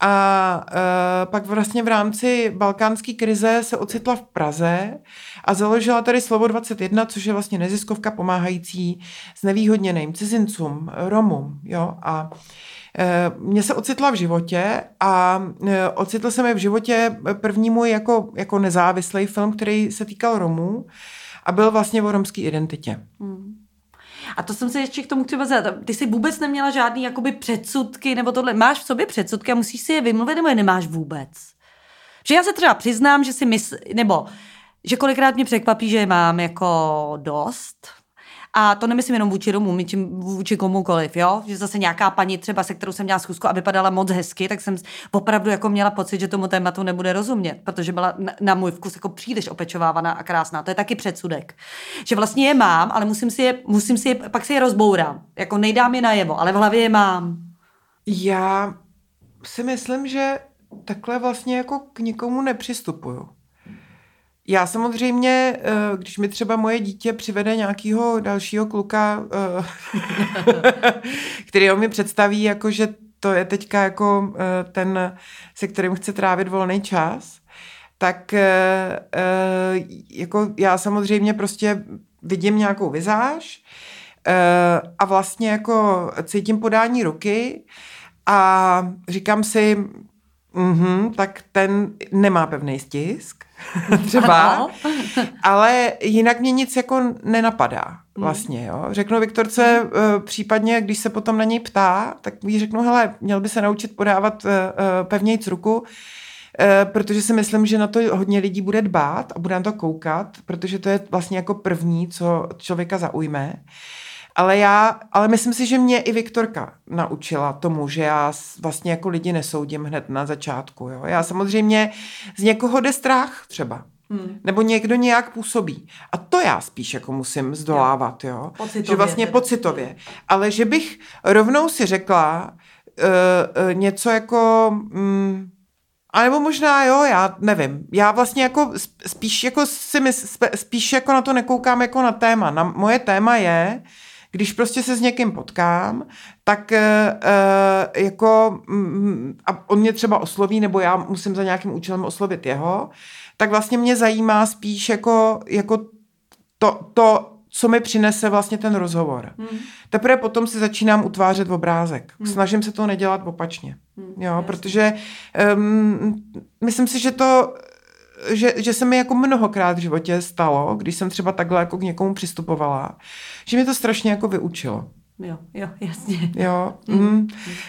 a uh, pak vlastně v rámci balkánské krize se ocitla v Praze a založila tady Slovo 21, což je vlastně neziskovka pomáhající s nevýhodněným cizincům, Romům. Jo? A uh, mě se ocitla v životě a uh, ocitl se mi v životě první můj jako, jako nezávislý film, který se týkal Romů a byl vlastně o romské identitě. Hmm. A to jsem se ještě k tomu chtěla zeptat. Ty jsi vůbec neměla žádný jakoby předsudky nebo tohle. Máš v sobě předsudky a musíš si je vymluvit nebo je nemáš vůbec? Že já se třeba přiznám, že si mysl, nebo že kolikrát mě překvapí, že je mám jako dost, a to nemyslím jenom vůči Romům, vůči komukoliv, jo? Že zase nějaká paní třeba, se kterou jsem měla zkusku a vypadala moc hezky, tak jsem opravdu jako měla pocit, že tomu tématu nebude rozumět, protože byla na, na můj vkus jako příliš opečovávaná a krásná. To je taky předsudek. Že vlastně je mám, ale musím si je, musím si je, pak si je rozbourám. Jako nejdám je najevo, ale v hlavě je mám. Já si myslím, že takhle vlastně jako k nikomu nepřistupuju. Já samozřejmě, eh, když mi třeba moje dítě přivede nějakého dalšího kluka, eh, který ho mi představí, jako že to je teďka jako eh, ten, se kterým chce trávit volný čas, tak jako já samozřejmě prostě vidím nějakou vizáž a vlastně jako cítím podání ruky a říkám si, mm tak ten nemá pevný stisk, třeba, ale jinak mě nic jako nenapadá hmm. vlastně, jo. Řeknu Viktorce, uh, případně, když se potom na něj ptá, tak jí řeknu, hele, měl by se naučit podávat uh, pevnějc ruku, protože si myslím, že na to hodně lidí bude dbát a bude na to koukat, protože to je vlastně jako první, co člověka zaujme. Ale já, ale myslím si, že mě i Viktorka naučila tomu, že já vlastně jako lidi nesoudím hned na začátku. Jo? Já samozřejmě z někoho jde strach třeba. Hmm. Nebo někdo nějak působí. A to já spíš jako musím zdolávat, jo. Pocitově, že vlastně tedy. pocitově. Ale že bych rovnou si řekla uh, uh, něco jako... Um, a nebo možná jo, já nevím. Já vlastně jako spíš jako si mysl, spíš jako na to nekoukám jako na téma. Na, moje téma je, když prostě se s někým potkám, tak uh, jako um, a on mě třeba osloví, nebo já musím za nějakým účelem oslovit jeho, tak vlastně mě zajímá spíš jako, jako to, to, co mi přinese vlastně ten rozhovor. Hmm. Teprve potom si začínám utvářet obrázek. Hmm. Snažím se to nedělat opačně. Hmm. Jo, protože um, myslím si, že to že, že se mi jako mnohokrát v životě stalo, když jsem třeba takhle jako k někomu přistupovala, že mě to strašně jako vyučilo. Jo, jo, jasně. Jo, mm. Mm,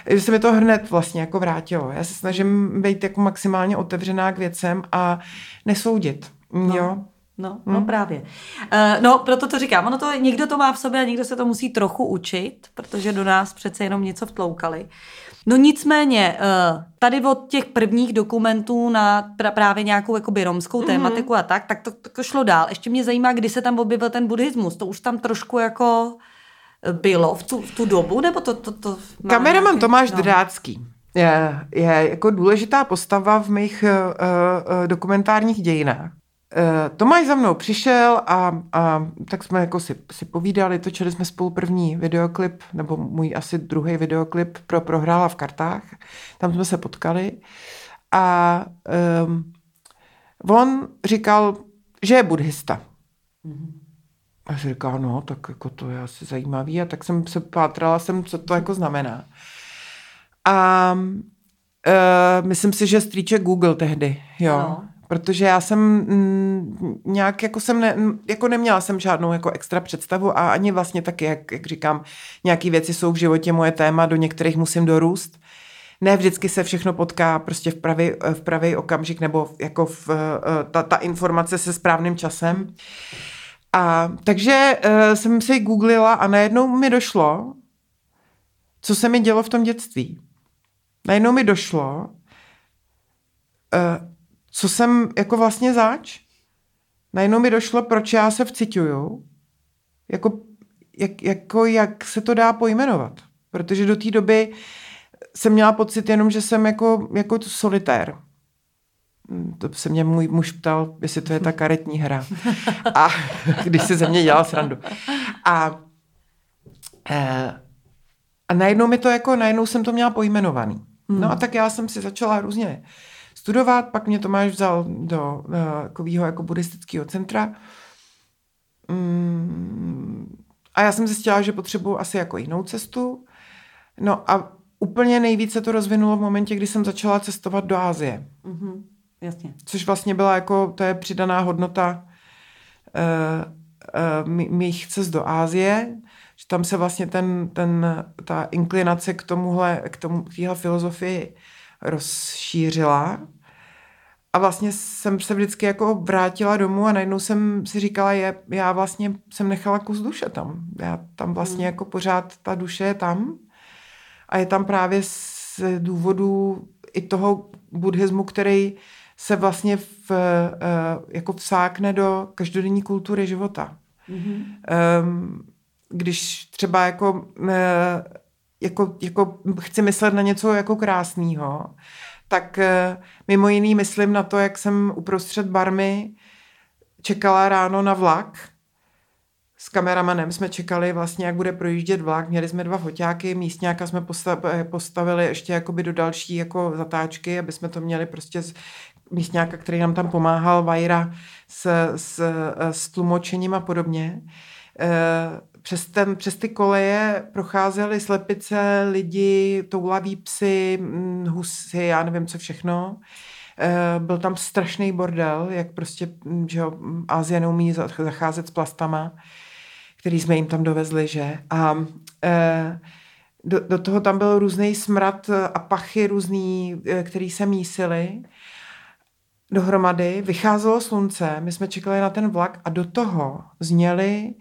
že se mi to hned vlastně jako vrátilo. Já se snažím být jako maximálně otevřená k věcem a nesoudit. No. Jo. No, no hmm. právě. Uh, no, proto to říkám. Ono to, někdo to má v sobě a někdo se to musí trochu učit, protože do nás přece jenom něco vtloukali. No nicméně, uh, tady od těch prvních dokumentů na pra, právě nějakou jakoby romskou mm-hmm. tématiku a tak, tak to, to šlo dál. Ještě mě zajímá, kdy se tam objevil ten buddhismus. To už tam trošku jako bylo v tu, v tu dobu, nebo to... to, to Kameraman nějaký, Tomáš no. Drácký je, je jako důležitá postava v mých uh, uh, dokumentárních dějinách. Uh, Tomáš za mnou přišel a, a tak jsme jako si, si povídali, točili jsme spolu první videoklip, nebo můj asi druhý videoklip pro Prohrála v kartách. Tam jsme se potkali a um, on říkal, že je buddhista. Mm-hmm. A si říká, no, tak jako to je asi zajímavý. A tak jsem se pátrala, jsem, co to jako znamená. A uh, myslím si, že strýček Google tehdy, jo. No protože já jsem mm, nějak jako jsem ne, jako neměla jsem žádnou jako extra představu a ani vlastně taky, jak, jak říkám, nějaké věci jsou v životě moje téma, do některých musím dorůst. Ne vždycky se všechno potká prostě v pravý, v pravý okamžik nebo jako v, eh, ta, ta informace se správným časem. A takže uh, jsem si googlila a najednou mi došlo, co se mi dělo v tom dětství. Najednou mi došlo, uh, co jsem jako vlastně zač. Najednou mi došlo, proč já se vcituju. Jako jak, jako, jak se to dá pojmenovat. Protože do té doby jsem měla pocit jenom, že jsem jako, jako solitér. Hm, to se mě můj muž ptal, jestli to je ta karetní hra. A když se ze mě dělal srandu. A, eh, a najednou mi to jako, najednou jsem to měla pojmenovaný. No a tak já jsem si začala různě studovat, pak mě Tomáš vzal do uh, takového jako buddhistického centra. Mm, a já jsem zjistila, že potřebuji asi jako jinou cestu. No a úplně nejvíce to rozvinulo v momentě, kdy jsem začala cestovat do Ázie. Mm-hmm. Jasně. Což vlastně byla jako, to je přidaná hodnota uh, uh, mých cest do Ázie, že tam se vlastně ten, ten, ta inklinace k tomuhle, k tomu, k téhle filozofii rozšířila. A vlastně jsem se vždycky jako vrátila domů a najednou jsem si říkala, je, já vlastně jsem nechala kus duše tam. Já tam vlastně hmm. jako pořád ta duše je tam. A je tam právě z důvodu i toho buddhismu, který se vlastně v, eh, jako vsákne do každodenní kultury života. Mm-hmm. Um, když třeba jako, eh, jako, jako chci myslet na něco jako krásného, tak eh, mimo jiný myslím na to, jak jsem uprostřed barmy čekala ráno na vlak. S kameramanem jsme čekali vlastně, jak bude projíždět vlak. Měli jsme dva foťáky, místňáka jsme eh, postavili ještě jakoby do další jako zatáčky, aby jsme to měli prostě z místňáka, který nám tam pomáhal, Vajra s, s, s tlumočením a podobně přes, ten, přes ty koleje procházely slepice, lidi, toulaví psy, mm, husy, já nevím co všechno. Eh, byl tam strašný bordel, jak prostě, mm, že jo, Azie neumí zacházet s plastama, který jsme jim tam dovezli, že? A eh, do, do toho tam byl různý smrad a pachy různý, eh, který se mísily dohromady. Vycházelo slunce, my jsme čekali na ten vlak a do toho zněly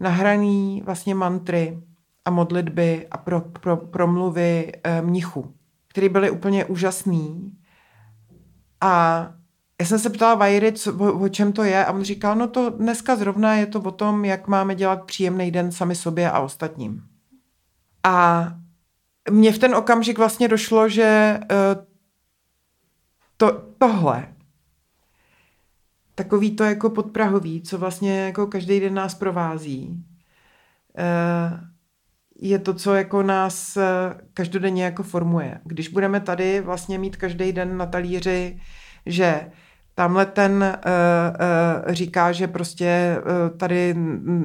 nahraný vlastně mantry a modlitby a pro, pro, promluvy e, mnichů, které byly úplně úžasný. A já jsem se ptala Vajry, co, o, o čem to je a on říkal, no to dneska zrovna je to o tom, jak máme dělat příjemný den sami sobě a ostatním. A mně v ten okamžik vlastně došlo, že e, to, tohle takový to jako podprahový, co vlastně jako každý den nás provází, eh, je to, co jako nás eh, každodenně jako formuje. Když budeme tady vlastně mít každý den na talíři, že tamhle ten uh, říká, že prostě tady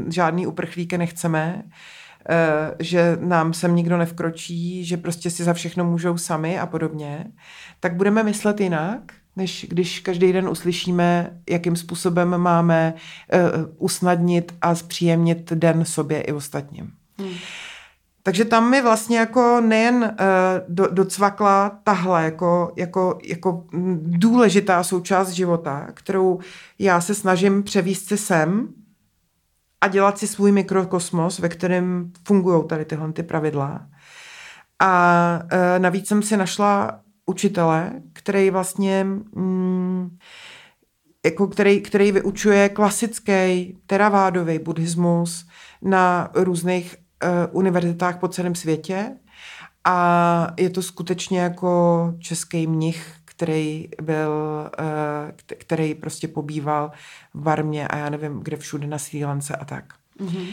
žádný uprchlíky nechceme, že nám sem nikdo nevkročí, že prostě si za všechno můžou sami a podobně, tak budeme myslet jinak než když každý den uslyšíme, jakým způsobem máme uh, usnadnit a zpříjemnit den sobě i ostatním. Hmm. Takže tam mi vlastně jako nejen uh, do, docvakla tahle jako, jako, jako důležitá součást života, kterou já se snažím převíst si sem a dělat si svůj mikrokosmos, ve kterém fungují tady tyhle ty pravidla. A uh, navíc jsem si našla učitele, který vlastně mm, jako který, který vyučuje klasický teravádový buddhismus na různých uh, univerzitách po celém světě a je to skutečně jako český mnich, který byl, uh, který prostě pobýval v Barmě a já nevím, kde všude na Sri Lance a tak. Mm-hmm.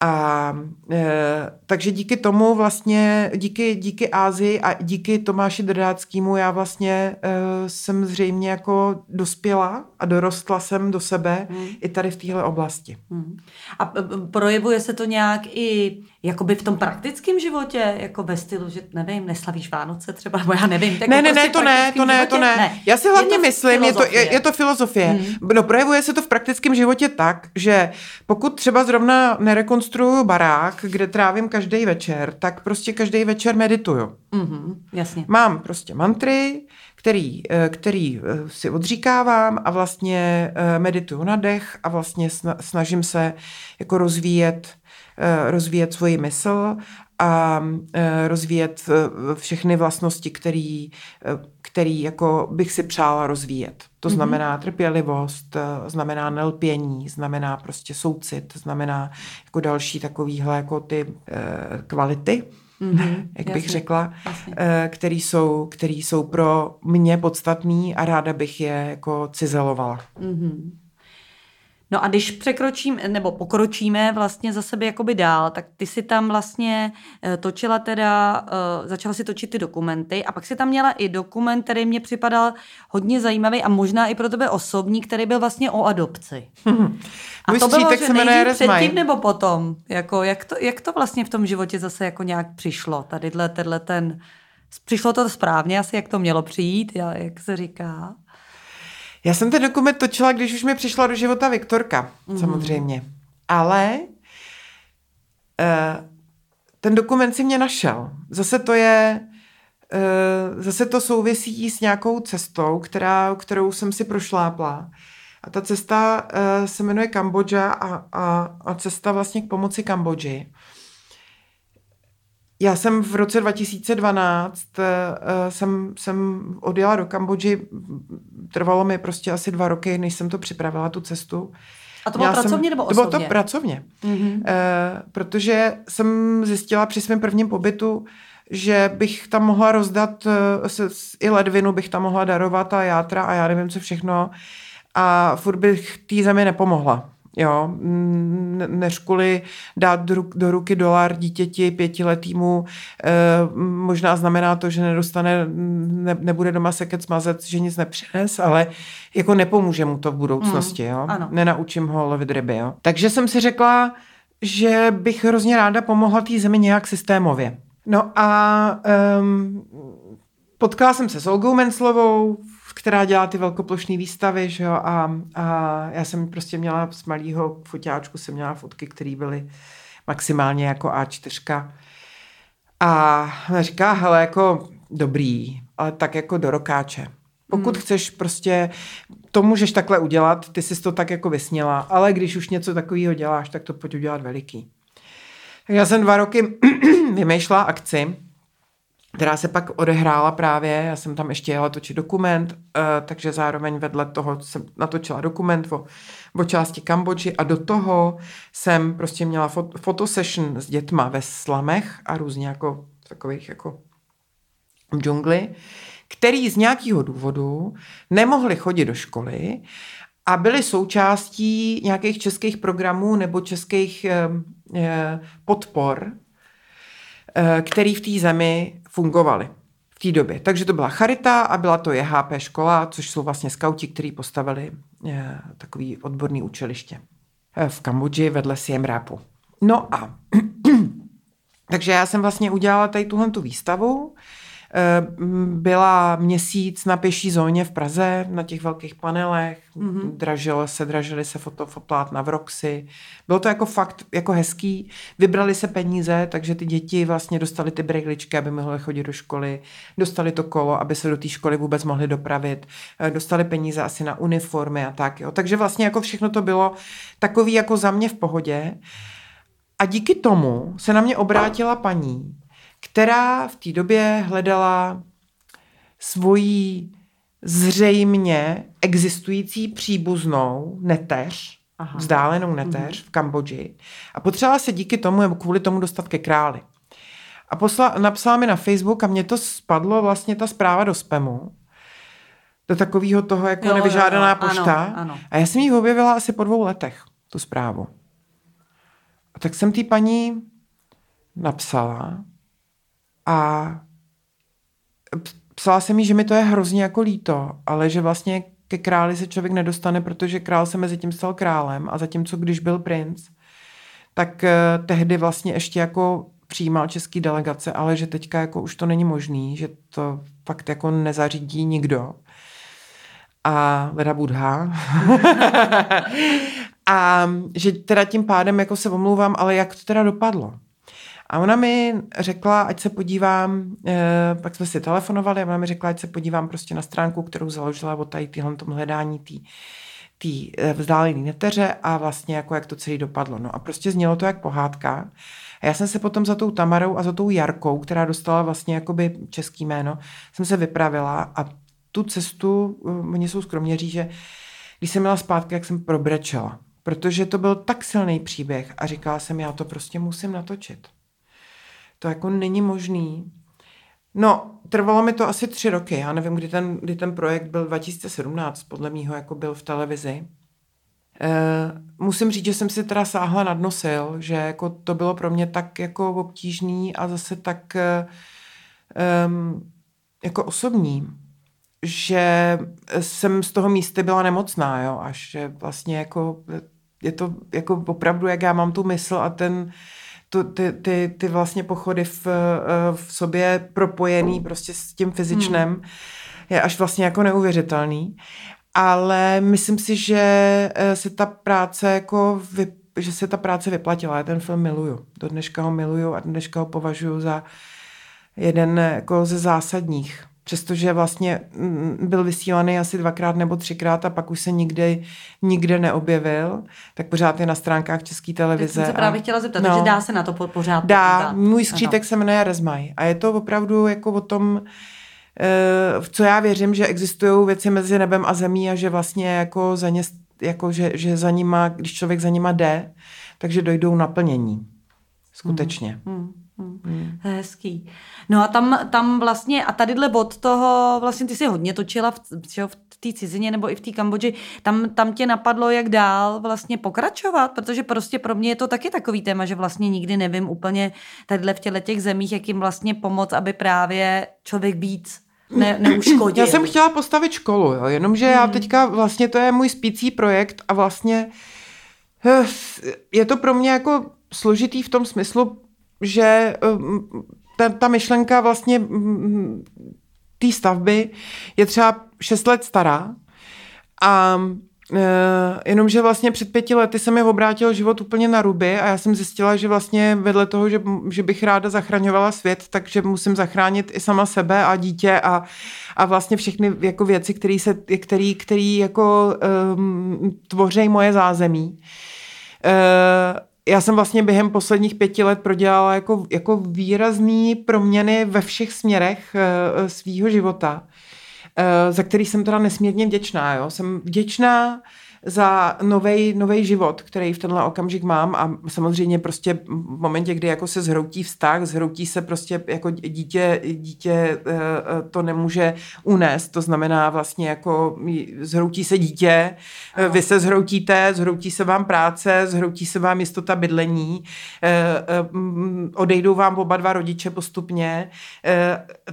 A e, takže díky tomu vlastně, díky, díky Ázii a díky Tomáši Drdáckému já vlastně e, jsem zřejmě jako dospěla a dorostla jsem do sebe hmm. i tady v téhle oblasti. Hmm. A projevuje se to nějak i jakoby v tom praktickém životě, jako ve stylu, že nevím, neslavíš Vánoce třeba, nebo já nevím. Tak ne, ne, ne, to ne, to ne, to ne, ne. Já si hlavně je myslím, je to, je, je to filozofie. Hmm. No projevuje se to v praktickém životě tak, že pokud třeba zrovna nerekonstruju barák, kde trávím každý večer, tak prostě každý večer medituju. Mm-hmm, jasně. Mám prostě mantry, který, eh, který eh, si odříkávám a vlastně eh, medituju na dech a vlastně snažím se jako rozvíjet, rozvíjet svoji mysl a rozvíjet všechny vlastnosti, který, který jako bych si přála rozvíjet. To mhm. znamená trpělivost, znamená nelpění, znamená prostě soucit, znamená jako další takovýhle jako ty kvality mm-hmm, jak bych řekla, jasně. Eh, který jsou, který jsou pro mě podstatný a ráda bych je jako cizelovala. Mm-hmm. No a když překročím, nebo pokročíme vlastně za sebe jakoby dál, tak ty si tam vlastně eh, točila teda, uh, začala si točit ty dokumenty a pak si tam měla i dokument, který mě připadal hodně zajímavý a možná i pro tebe osobní, který byl vlastně o adopci. a to bylo, že nejdřív předtím nebo potom? Jako, jak, to, jak to vlastně v tom životě zase jako nějak přišlo? Tadyhle, tenhle ten... Přišlo to správně asi, jak to mělo přijít, jak se říká? Já jsem ten dokument točila, když už mi přišla do života Viktorka, mm. samozřejmě. Ale uh, ten dokument si mě našel. Zase to je, uh, zase to souvisí s nějakou cestou, která, kterou jsem si prošlápla. A ta cesta uh, se jmenuje Kambodža a, a, a cesta vlastně k pomoci Kambodži. Já jsem v roce 2012 uh, jsem, jsem odjela do Kambodži, trvalo mi prostě asi dva roky, než jsem to připravila, tu cestu. A to bylo Měla pracovně jsem, nebo osobně? To bylo to pracovně, mm-hmm. uh, protože jsem zjistila při svém prvním pobytu, že bych tam mohla rozdat se, i ledvinu, bych tam mohla darovat a játra a já nevím co všechno a furt bych té zemi nepomohla. Jo, než kvůli dát do ruky dolar dítěti pětiletýmu, eh, možná znamená to, že nedostane, ne, nebude doma seket smazet, že nic nepřines, ale jako nepomůže mu to v budoucnosti, jo. Mm, ano. Nenaučím ho lovit ryby, jo. Takže jsem si řekla, že bych hrozně ráda pomohla té zemi nějak systémově. No a um, potkala jsem se s Olgou Menslovou, která dělá ty velkoplošné výstavy, že jo, a, a já jsem prostě měla z malého fotáčku, jsem měla fotky, které byly maximálně jako A4. A říká, hele, jako dobrý, ale tak jako do rokáče. Pokud hmm. chceš prostě, to můžeš takhle udělat, ty jsi to tak jako vysněla, ale když už něco takového děláš, tak to pojď udělat veliký. Tak já jsem dva roky vymýšlela akci, která se pak odehrála právě, já jsem tam ještě jela točit dokument, uh, takže zároveň vedle toho jsem natočila dokument o, o části Kambodži a do toho jsem prostě měla fot, fotosession s dětma ve slamech a různě jako takových jako v džungli, který z nějakého důvodu nemohli chodit do školy a byli součástí nějakých českých programů nebo českých eh, eh, podpor, který v té zemi fungovaly v té době. Takže to byla Charita a byla to JHP škola, což jsou vlastně skauti, kteří postavili eh, takový odborný učiliště eh, v Kambodži vedle Siem Reapu. No a takže já jsem vlastně udělala tady tuhle tu výstavu, Eh, byla měsíc na pěší zóně v Praze, na těch velkých panelech, mm-hmm. dražilo se, dražili se fotoplátna v Roxy. Bylo to jako fakt jako hezký. Vybrali se peníze, takže ty děti vlastně dostali ty brejličky, aby mohly chodit do školy, dostali to kolo, aby se do té školy vůbec mohli dopravit, eh, dostali peníze asi na uniformy a tak. Jo. Takže vlastně jako všechno to bylo takový jako za mě v pohodě. A díky tomu se na mě obrátila paní, která v té době hledala svoji zřejmě existující příbuznou neteř, Aha. vzdálenou neteř mm-hmm. v Kambodži a potřebovala se díky tomu nebo kvůli tomu dostat ke králi. A posla, napsala mi na Facebook a mě to spadlo vlastně ta zpráva do spamu, do takového toho jako jo, nevyžádaná jo, jo. pošta. Ano, ano. A já jsem ji objevila asi po dvou letech, tu zprávu. A tak jsem té paní napsala a psala jsem mi, že mi to je hrozně jako líto, ale že vlastně ke králi se člověk nedostane, protože král se mezi tím stal králem a zatímco když byl princ, tak uh, tehdy vlastně ještě jako přijímal český delegace, ale že teďka jako už to není možný, že to fakt jako nezařídí nikdo. A Veda Budha. a že teda tím pádem jako se omlouvám, ale jak to teda dopadlo? A ona mi řekla, ať se podívám, eh, pak jsme si telefonovali a ona mi řekla, ať se podívám prostě na stránku, kterou založila o tady tyhle tom hledání tý, tý eh, vzdálený neteře a vlastně jako jak to celé dopadlo. No a prostě znělo to jak pohádka. A já jsem se potom za tou Tamarou a za tou Jarkou, která dostala vlastně jakoby český jméno, jsem se vypravila a tu cestu, uh, oni jsou skromněří, že když jsem měla zpátky, jak jsem probrečela. Protože to byl tak silný příběh a říkala jsem, já to prostě musím natočit. To jako není možný. No, trvalo mi to asi tři roky. Já nevím, kdy ten, kdy ten projekt byl 2017, podle mýho jako byl v televizi. E, musím říct, že jsem si teda sáhla nad nosil, že jako to bylo pro mě tak jako obtížný a zase tak um, jako osobní, že jsem z toho místa byla nemocná, jo, až že vlastně jako je to jako opravdu, jak já mám tu mysl a ten, to, ty, ty, ty vlastně pochody v, v sobě propojený prostě s tím fyzičnem hmm. je až vlastně jako neuvěřitelný. Ale myslím si, že eh, se ta práce jako vy, že se ta práce vyplatila. Já ten film miluju. Do dneška ho miluju a dneška ho považuji za jeden jako ze zásadních přestože vlastně mm, byl vysílaný asi dvakrát nebo třikrát a pak už se nikdy, nikde neobjevil, tak pořád je na stránkách České televize. Teď jsem se právě a, chtěla zeptat, no, takže dá se na to pořád Dá, podívat. můj skřítek se jmenuje Rezmaj a je to opravdu jako o tom, eh, v co já věřím, že existují věci mezi nebem a zemí a že vlastně jako za ně, jako že, že za nima, když člověk za nima jde, takže dojdou naplnění. Skutečně. Hmm. Hmm. Hmm. Hmm. Hezký. No a tam, tam vlastně, a tadyhle od toho, vlastně ty si hodně točila v, v té cizině nebo i v té Kambodži, tam, tam tě napadlo, jak dál vlastně pokračovat, protože prostě pro mě je to taky takový téma, že vlastně nikdy nevím úplně tadyhle v těle těch zemích, jak jim vlastně pomoct, aby právě člověk víc ne, neuškodil. Já jsem chtěla postavit školu, jo, jenomže hmm. já teďka vlastně to je můj spící projekt a vlastně eh, je to pro mě jako složitý v tom smyslu, že um, ta, ta myšlenka vlastně té stavby je třeba 6 let stará a Uh, jenomže vlastně před pěti lety se mi obrátil život úplně na ruby a já jsem zjistila, že vlastně vedle toho, že, že bych ráda zachraňovala svět, takže musím zachránit i sama sebe a dítě a, a vlastně všechny jako věci, které se, který, který jako um, tvoří moje zázemí. Uh, já jsem vlastně během posledních pěti let prodělala jako, jako výrazný proměny ve všech směrech uh, svýho života, uh, za který jsem teda nesmírně vděčná. Jo? Jsem vděčná za nový život, který v tenhle okamžik mám. A samozřejmě prostě v momentě, kdy jako se zhroutí vztah, zhroutí se prostě jako dítě, dítě eh, eh, to nemůže unést, to znamená vlastně jako zhroutí se dítě, vy se zhroutíte, zhroutí se vám práce, zhroutí se vám jistota bydlení, eh, odejdou vám oba dva rodiče postupně,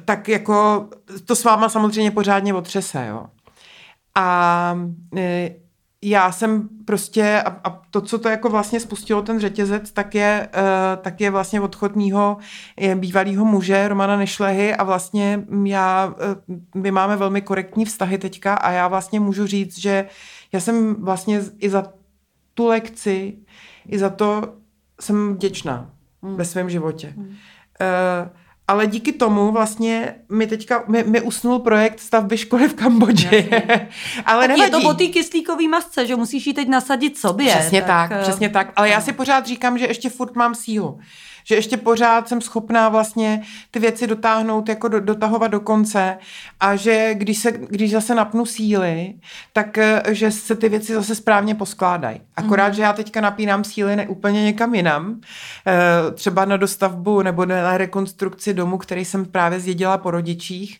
tak jako to s váma samozřejmě pořádně otřese, jo. A já jsem prostě, a, a to, co to jako vlastně spustilo ten řetězec, tak je, uh, tak je vlastně odchod mýho bývalého muže, Romana Nešlehy a vlastně já, uh, my máme velmi korektní vztahy teďka a já vlastně můžu říct, že já jsem vlastně i za tu lekci, i za to jsem vděčná hmm. ve svém životě. Hmm. Uh, ale díky tomu vlastně mi teďka, mi, mi usnul projekt stavby školy v Kambodži. ale nevadí. Je to o té kyslíkový masce, že musíš ji teď nasadit sobě. Přesně tak, tak přesně tak. Ale já si pořád říkám, že ještě furt mám sílu že ještě pořád jsem schopná vlastně ty věci dotáhnout, jako do, dotahovat do konce a že když, se, když zase napnu síly, tak eh, že se ty věci zase správně poskládají. Akorát, mm. že já teďka napínám síly ne, úplně někam jinam, eh, třeba na dostavbu nebo na rekonstrukci domu, který jsem právě zjedila po rodičích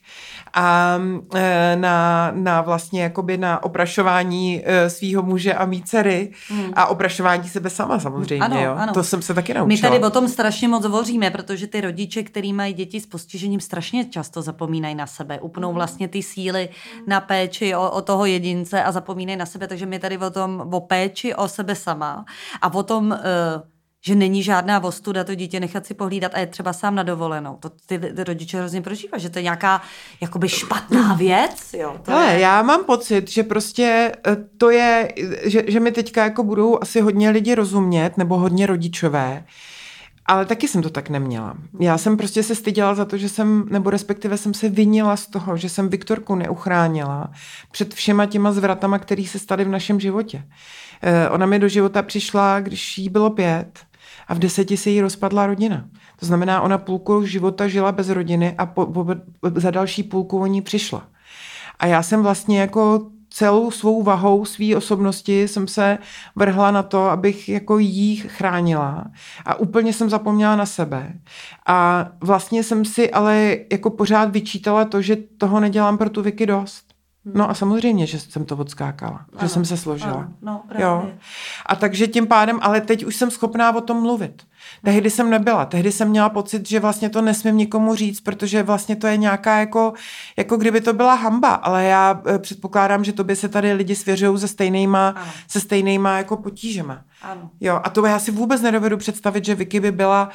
a e, na, na vlastně jakoby na oprašování e, svého muže a mý dcery hmm. a oprašování sebe sama samozřejmě. Ano, jo. Ano. To jsem se taky naučila. My tady o tom strašně moc hovoříme, protože ty rodiče, který mají děti s postižením, strašně často zapomínají na sebe. Upnou hmm. vlastně ty síly na péči o, o toho jedince a zapomínají na sebe, takže my tady o tom, o péči o sebe sama a o tom uh, že není žádná vostuda to dítě nechat si pohlídat a je třeba sám na dovolenou. To ty, ty rodiče hrozně prožívají, že to je nějaká jakoby špatná věc. Jo, to Ale je... já mám pocit, že prostě eh, to je, že, že mi teďka jako budou asi hodně lidi rozumět, nebo hodně rodičové, Ale taky jsem to tak neměla. Já jsem prostě se styděla za to, že jsem, nebo respektive jsem se vinila z toho, že jsem Viktorku neuchránila před všema těma zvratama, který se staly v našem životě. Eh, ona mi do života přišla, když jí bylo pět a v deseti se jí rozpadla rodina. To znamená, ona půlku života žila bez rodiny a po, po, za další půlku o ní přišla. A já jsem vlastně jako celou svou vahou své osobnosti jsem se vrhla na to, abych jako jí chránila a úplně jsem zapomněla na sebe. A vlastně jsem si ale jako pořád vyčítala to, že toho nedělám pro tu Vicky dost. No a samozřejmě, že jsem to odskákala, ano, že jsem se složila. Ano, no, právě. jo. A takže tím pádem, ale teď už jsem schopná o tom mluvit. Tehdy jsem nebyla, tehdy jsem měla pocit, že vlastně to nesmím nikomu říct, protože vlastně to je nějaká jako, jako kdyby to byla hamba, ale já eh, předpokládám, že to by se tady lidi svěřují se stejnýma, ano. se stejnýma jako potížema. Ano. Jo, a to já si vůbec nedovedu představit, že Vicky by byla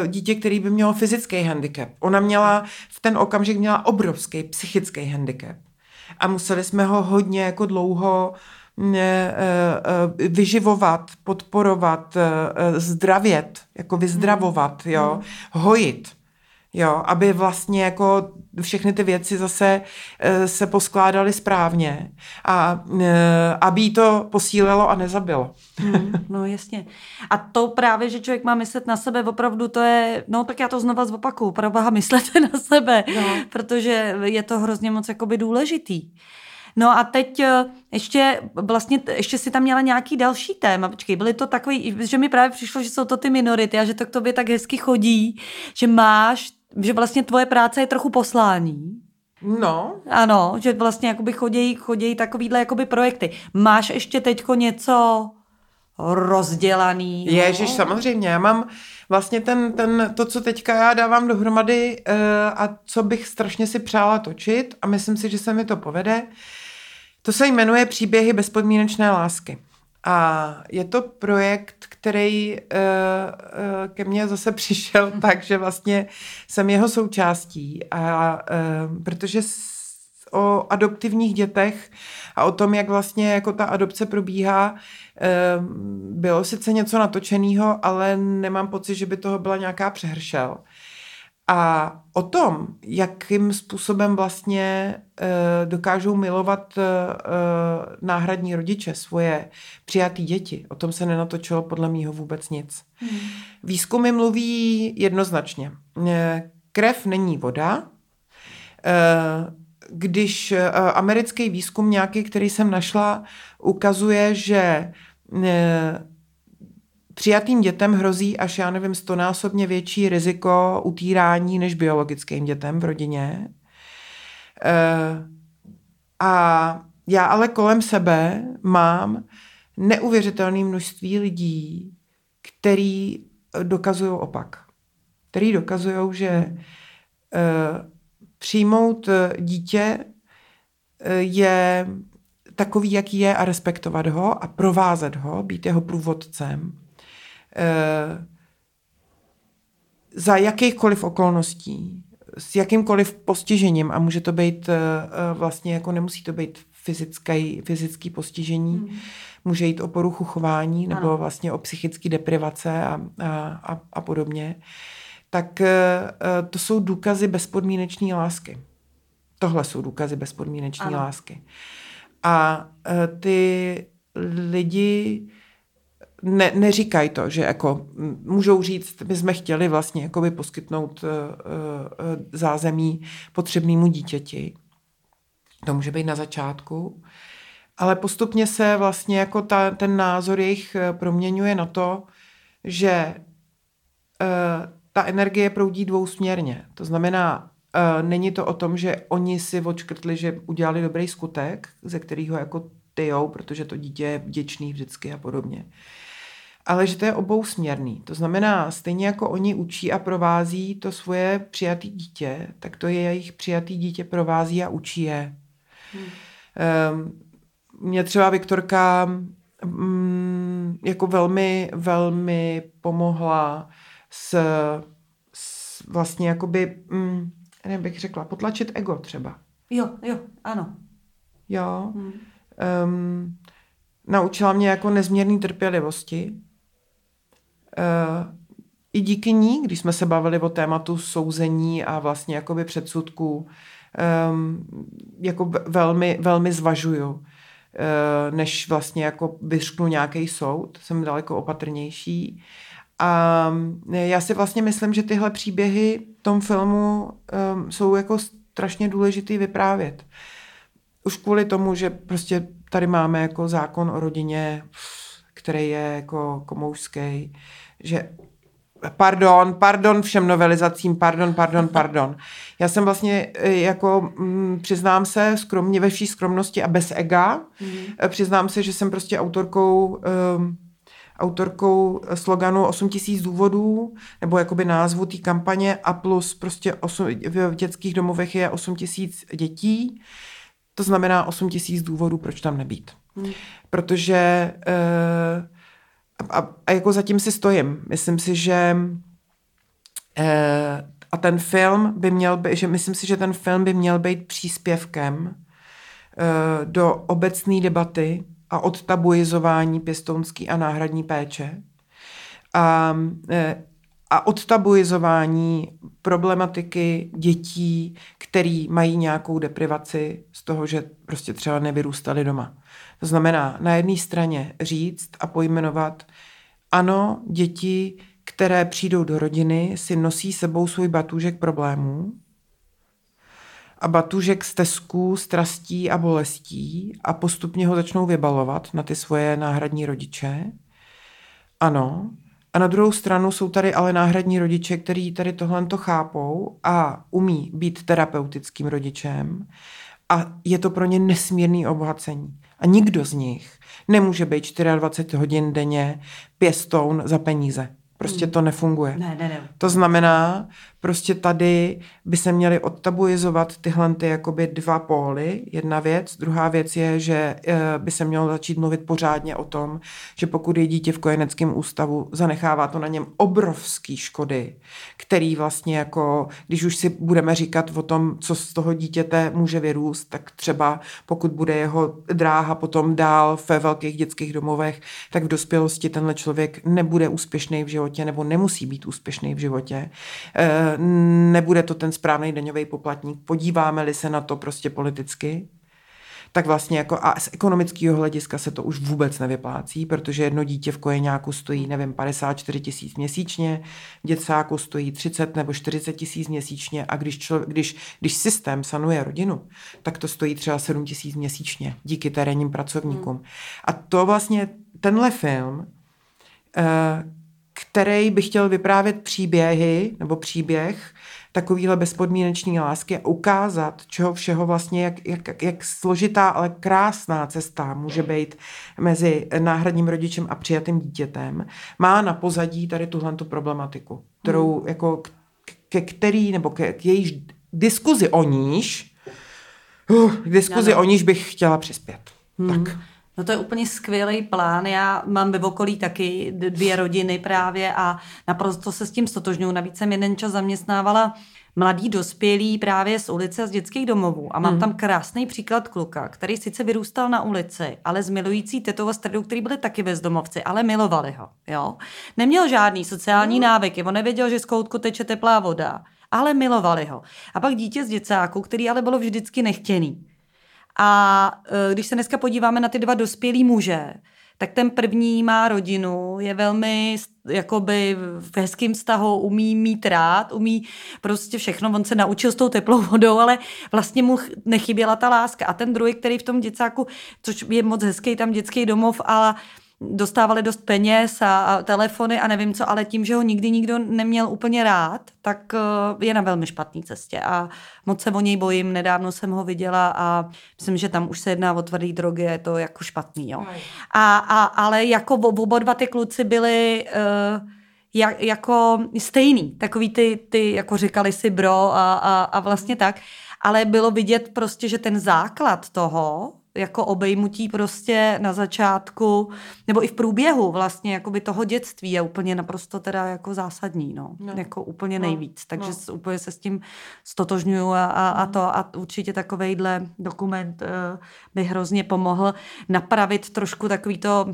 uh, dítě, který by mělo fyzický handicap. Ona měla, v ten okamžik měla obrovský psychický handicap a museli jsme ho hodně jako dlouho eh, eh, vyživovat, podporovat, eh, zdravět, jako vyzdravovat, mm. jo, hojit. Jo, aby vlastně jako všechny ty věci zase se poskládaly správně a aby jí to posílilo a nezabilo. Hmm, no jasně. A to právě, že člověk má myslet na sebe, opravdu to je, no tak já to znova zopakuju, boha myslete na sebe, no. protože je to hrozně moc jakoby důležitý. No a teď eh, ještě vlastně, ještě si tam měla nějaký další téma, počkej, byly to takový, že mi právě přišlo, že jsou to ty minority a že to k tobě tak hezky chodí, že máš, že vlastně tvoje práce je trochu poslání. No. Ano, že vlastně jakoby chodějí, chodějí takovýhle jakoby projekty. Máš ještě teďko něco rozdělaný. Ježíš, samozřejmě. Já mám vlastně ten, ten, to, co teďka já dávám dohromady uh, a co bych strašně si přála točit a myslím si, že se mi to povede, to se jmenuje Příběhy bezpodmínečné lásky. A je to projekt, který uh, uh, ke mně zase přišel tak, že vlastně jsem jeho součástí. A uh, protože o adoptivních dětech a o tom, jak vlastně jako ta adopce probíhá, bylo sice něco natočeného, ale nemám pocit, že by toho byla nějaká přehršel. A o tom, jakým způsobem vlastně uh, dokážou milovat uh, náhradní rodiče svoje přijatý děti, o tom se nenatočilo podle mýho vůbec nic. Hmm. Výzkumy mluví jednoznačně. Krev není voda. Když americký výzkum nějaký, který jsem našla, ukazuje, že Přijatým dětem hrozí až, já nevím, stonásobně větší riziko utírání než biologickým dětem v rodině. E, a já ale kolem sebe mám neuvěřitelné množství lidí, který dokazují opak. Který dokazují, že e, přijmout dítě e, je takový, jaký je a respektovat ho a provázet ho, být jeho průvodcem Eh, za jakýchkoliv okolností, s jakýmkoliv postižením a může to být eh, eh, vlastně jako nemusí to být fyzický, fyzický postižení, hmm. může jít o poruchu chování nebo ano. vlastně o psychické deprivace a, a, a, a podobně, tak to jsou důkazy bezpodmínečné lásky. Tohle jsou důkazy bezpodmínečné lásky. A ty lidi ne, neříkají to, že jako můžou říct, my jsme chtěli vlastně jakoby poskytnout uh, uh, zázemí potřebnému dítěti. To může být na začátku. Ale postupně se vlastně jako ta, ten názor jejich proměňuje na to, že uh, ta energie proudí dvousměrně. To znamená, uh, není to o tom, že oni si odškrtli, že udělali dobrý skutek, ze kterého jako tyjou, protože to dítě je vděčný vždycky a podobně ale že to je obousměrný. To znamená, stejně jako oni učí a provází to svoje přijatý dítě, tak to je jejich přijatý dítě provází a učí je. Hmm. Um, mě třeba Viktorka um, jako velmi, velmi pomohla s, s vlastně jakoby, um, nevím, bych řekla, potlačit ego třeba. Jo, jo, ano. Jo. Hmm. Um, naučila mě jako nezměrný trpělivosti, i díky ní, když jsme se bavili o tématu souzení a vlastně jakoby předsudků, um, jako velmi, velmi zvažuju, uh, než vlastně jako vyřknu nějaký soud. Jsem daleko opatrnější. A já si vlastně myslím, že tyhle příběhy v tom filmu um, jsou jako strašně důležitý vyprávět. Už kvůli tomu, že prostě tady máme jako zákon o rodině, který je jako komoušský, že Pardon, pardon všem novelizacím, pardon, pardon, pardon. Já jsem vlastně e, jako, mm, přiznám se, skromně, ve vší skromnosti a bez ega, mm. přiznám se, že jsem prostě autorkou um, autorkou sloganu 8000 důvodů, nebo jakoby názvu té kampaně a plus prostě 8, v dětských domovech je 8000 dětí, to znamená 8000 důvodů, proč tam nebýt. Hmm. Protože uh, a, a jako zatím si stojím. Myslím si, že uh, a ten film by měl být, že myslím si, že ten film by měl být příspěvkem uh, do obecné debaty a odtabuizování pěstounský a náhradní péče a, e, a odtabuizování problematiky dětí, který mají nějakou deprivaci z toho, že prostě třeba nevyrůstali doma. To znamená na jedné straně říct a pojmenovat, ano, děti, které přijdou do rodiny, si nosí sebou svůj batůžek problémů, a batužek stezků, strastí a bolestí a postupně ho začnou vybalovat na ty svoje náhradní rodiče. Ano. A na druhou stranu jsou tady ale náhradní rodiče, kteří tady tohle to chápou a umí být terapeutickým rodičem a je to pro ně nesmírný obohacení. A nikdo z nich nemůže být 24 hodin denně pěstoun za peníze. Prostě hmm. to nefunguje. Ne, ne, ne. To znamená, prostě tady by se měly odtabuizovat tyhle ty jakoby dva póly. Jedna věc. Druhá věc je, že eh, by se mělo začít mluvit pořádně o tom, že pokud je dítě v kojeneckém ústavu, zanechává to na něm obrovský škody, který vlastně jako, když už si budeme říkat o tom, co z toho dítěte může vyrůst, tak třeba pokud bude jeho dráha potom dál ve velkých dětských domovech, tak v dospělosti tenhle člověk nebude úspěšný v životě nebo nemusí být úspěšný v životě eh, nebude to ten správný daňový poplatník. Podíváme-li se na to prostě politicky, tak vlastně jako a z ekonomického hlediska se to už vůbec nevyplácí, protože jedno dítě v kojeňáku stojí, nevím, 54 tisíc měsíčně, děcáku stojí 30 nebo 40 tisíc měsíčně a když, člo, když, když systém sanuje rodinu, tak to stojí třeba 7 tisíc měsíčně díky terénním pracovníkům. Hmm. A to vlastně tenhle film, eh, který by chtěl vyprávět příběhy nebo příběh takovýhle bezpodmínečný lásky a ukázat, čeho všeho vlastně, jak, jak, jak složitá, ale krásná cesta může být mezi náhradním rodičem a přijatým dítětem, má na pozadí tady tuhle problematiku, kterou hmm. jako ke který, nebo ke, k jejíž diskuzi o níž, uh, diskuzi no, no. o níž bych chtěla přispět. Hmm. Tak. No to je úplně skvělý plán. Já mám ve okolí taky dvě rodiny právě a naprosto se s tím stotožňuji. Navíc jsem jeden čas zaměstnávala mladý dospělý právě z ulice a z dětských domovů. A mám hmm. tam krásný příklad kluka, který sice vyrůstal na ulici, ale s milující tetou a středou, který byli taky bezdomovci, ale milovali ho. Jo? Neměl žádný sociální hmm. návyky, on nevěděl, že z koutku teče teplá voda, ale milovali ho. A pak dítě z děcáku, který ale bylo vždycky nechtěný. A e, když se dneska podíváme na ty dva dospělí muže, tak ten první má rodinu, je velmi jakoby v hezkým vztahu, umí mít rád, umí prostě všechno, on se naučil s tou teplou vodou, ale vlastně mu nechyběla ta láska. A ten druhý, který v tom děcáku, což je moc hezký tam dětský domov, ale dostávali dost peněz a, a telefony a nevím co, ale tím, že ho nikdy nikdo neměl úplně rád, tak uh, je na velmi špatné cestě a moc se o něj bojím. Nedávno jsem ho viděla a myslím, že tam už se jedná o tvrdý drogy, je to jako špatný. Jo. A, a, ale jako oba dva ty kluci byli uh, jak, jako stejný, takový ty, ty jako říkali si bro a, a, a vlastně tak, ale bylo vidět prostě, že ten základ toho, jako obejmutí prostě na začátku, nebo i v průběhu vlastně jakoby toho dětství je úplně naprosto teda jako zásadní, no. no. Jako úplně no. nejvíc. Takže no. úplně se s tím stotožňuju a, a, a to a určitě takovejhle dokument uh, by hrozně pomohl napravit trošku takový to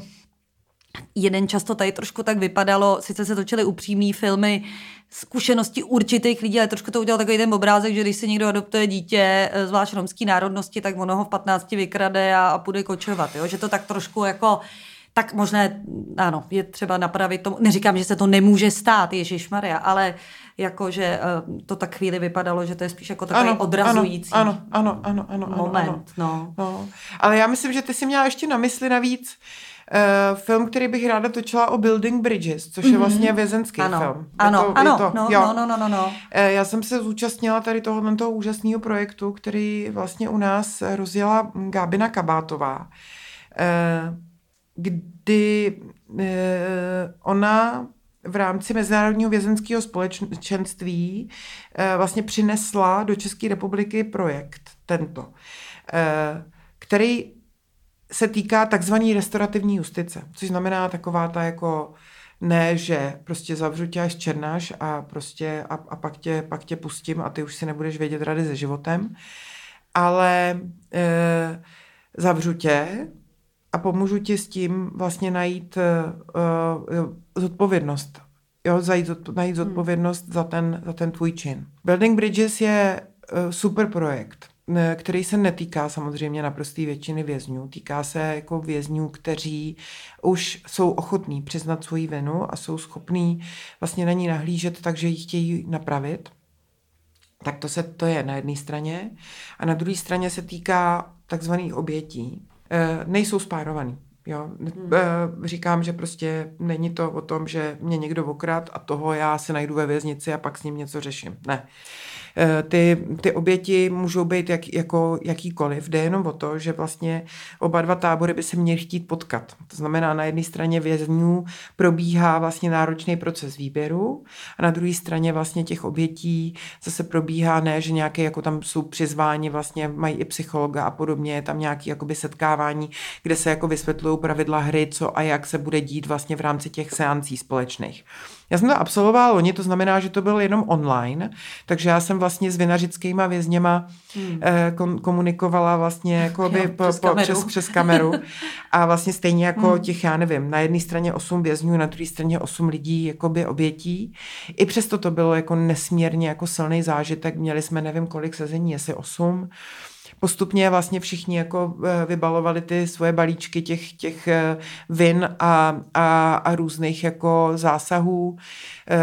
jeden často tady trošku tak vypadalo, sice se točily upřímné filmy, zkušenosti určitých lidí, ale trošku to udělal takový ten obrázek, že když si někdo adoptuje dítě, eh, zvlášť romský národnosti, tak ono ho v 15 vykrade a, a půjde kočovat. Jo? Že to tak trošku jako tak možné, ano, je třeba napravit to. Neříkám, že se to nemůže stát, Ježíš Maria, ale jako, že eh, to tak chvíli vypadalo, že to je spíš jako takový ano, odrazující ano, ano, ano, ano, ano, moment. Ano, no. no. Ale já myslím, že ty si měla ještě na mysli navíc Uh, film, který bych ráda točila o Building Bridges, což mm-hmm. je mhm. vlastně vězenský ano. film. Ano, to, ano, to, no, jo. no, no, no, no, no. Uh, já jsem se zúčastnila tady tohoto toho úžasného projektu, který vlastně u nás rozjela Gábina Kabátová, uh, kdy ona v rámci Mezinárodního vězenského společenství vlastně přinesla do České republiky projekt tento, který se týká takzvané restaurativní justice, což znamená taková ta jako ne, že prostě zavřu tě až černáš a prostě a, a pak, tě, pak tě pustím a ty už si nebudeš vědět rady se životem, ale e, zavřu tě a pomůžu ti s tím vlastně najít e, zodpovědnost. Jo, zajít, najít hmm. zodpovědnost hmm. za, ten, za ten tvůj čin. Building Bridges je e, super projekt který se netýká samozřejmě naprosté většiny vězňů. Týká se jako vězňů, kteří už jsou ochotní přiznat svoji vinu a jsou schopní vlastně na ní nahlížet tak, že ji chtějí napravit. Tak to, se, to je na jedné straně. A na druhé straně se týká takzvaných obětí. E, nejsou spárovaný. Jo. E, říkám, že prostě není to o tom, že mě někdo okrad a toho já si najdu ve věznici a pak s ním něco řeším. Ne. Eh, ty, ty oběti můžou být jak, jako jakýkoliv. Jde jenom o to, že vlastně oba dva tábory by se měly chtít potkat. To znamená, na jedné straně vězňů probíhá vlastně náročný proces výběru a na druhé straně vlastně těch obětí zase probíhá ne, že nějaké jako tam jsou přizváni, vlastně mají i psychologa a podobně, je tam nějaké jakoby setkávání, kde se jako vysvětlují pravidla hry, co a jak se bude dít vlastně v rámci těch seancí společných. Já jsem to absolvovala loni, to znamená, že to bylo jenom online, takže já jsem vlastně s vinařickýma vězněma hmm. eh, komunikovala vlastně jako by po, přes, po, kameru. Přes, přes kameru a vlastně stejně jako hmm. těch, já nevím, na jedné straně osm vězňů, na druhé straně osm lidí jakoby obětí. I přesto to bylo jako nesmírně jako silný zážitek, měli jsme nevím kolik sezení, jestli osm postupně vlastně všichni jako eh, vybalovali ty svoje balíčky těch, těch eh, vin a, a, a různých jako zásahů, eh,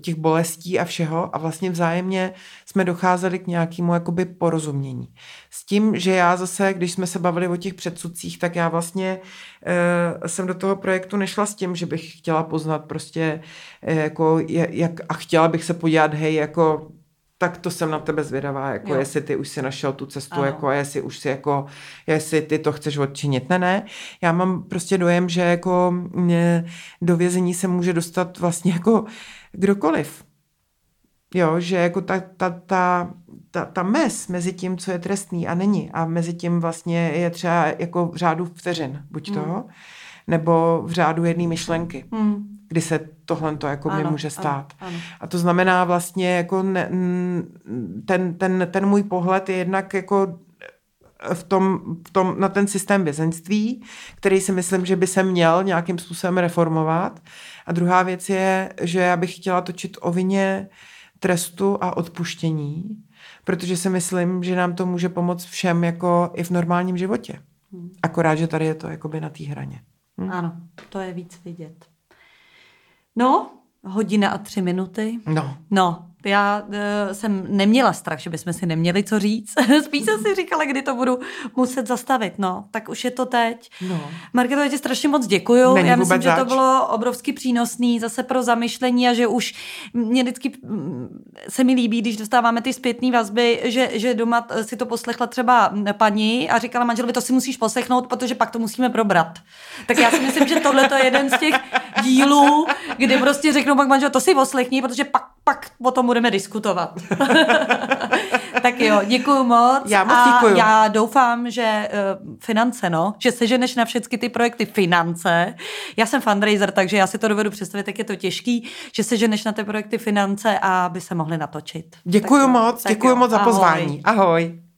těch bolestí a všeho a vlastně vzájemně jsme docházeli k nějakému jakoby porozumění. S tím, že já zase, když jsme se bavili o těch předsudcích, tak já vlastně jsem do toho projektu nešla s tím, že bych chtěla poznat prostě jako jak, a chtěla bych se podívat, hej, jako tak to jsem na tebe zvědavá, jako jo. jestli ty už si našel tu cestu, ano. jako jestli už si jako, jestli ty to chceš odčinit. Ne, ne, já mám prostě dojem, že jako mě, do vězení se může dostat vlastně jako kdokoliv. Jo, že jako ta, ta, ta, ta, ta mez mezi tím, co je trestný a není a mezi tím vlastně je třeba jako řádu vteřin, buď to, hmm. Nebo v řádu jedné myšlenky. Hmm kdy se tohle to jako ano, mi může stát. Ano, ano. A to znamená vlastně jako ne, ten, ten, ten můj pohled je jednak jako v tom, v tom, na ten systém vězenství, který si myslím, že by se měl nějakým způsobem reformovat. A druhá věc je, že já bych chtěla točit o vině trestu a odpuštění, protože si myslím, že nám to může pomoct všem jako i v normálním životě. Hmm. Akorát, že tady je to jakoby na té hraně. Hm? Ano, to je víc vidět. No, hodina a tři minuty. No. No, já uh, jsem neměla strach, že bychom si neměli co říct. Spíš jsem si říkala, kdy to budu muset zastavit. No, tak už je to teď. No. Marketo, já ti strašně moc děkuju. Není já myslím, že to bylo obrovsky přínosný zase pro zamyšlení a že už mě vždycky mm, se mi líbí, když dostáváme ty zpětné vazby, že, že doma si to poslechla třeba paní a říkala manželovi, to si musíš poslechnout, protože pak to musíme probrat. Tak já si myslím, že tohle je jeden z těch dílů, kdy prostě řeknou pak manžel, to si poslechni, protože pak, pak o tom budeme diskutovat. tak jo, děkuji moc. Já moc děkuju. A já doufám, že uh, finance, no, že seženeš na všechny ty projekty finance. Já jsem fundraiser, takže já si to dovedu představit, jak je to těžký, že seženeš na ty projekty finance a by se mohli natočit. Děkuji moc, děkuji moc za pozvání. Ahoj.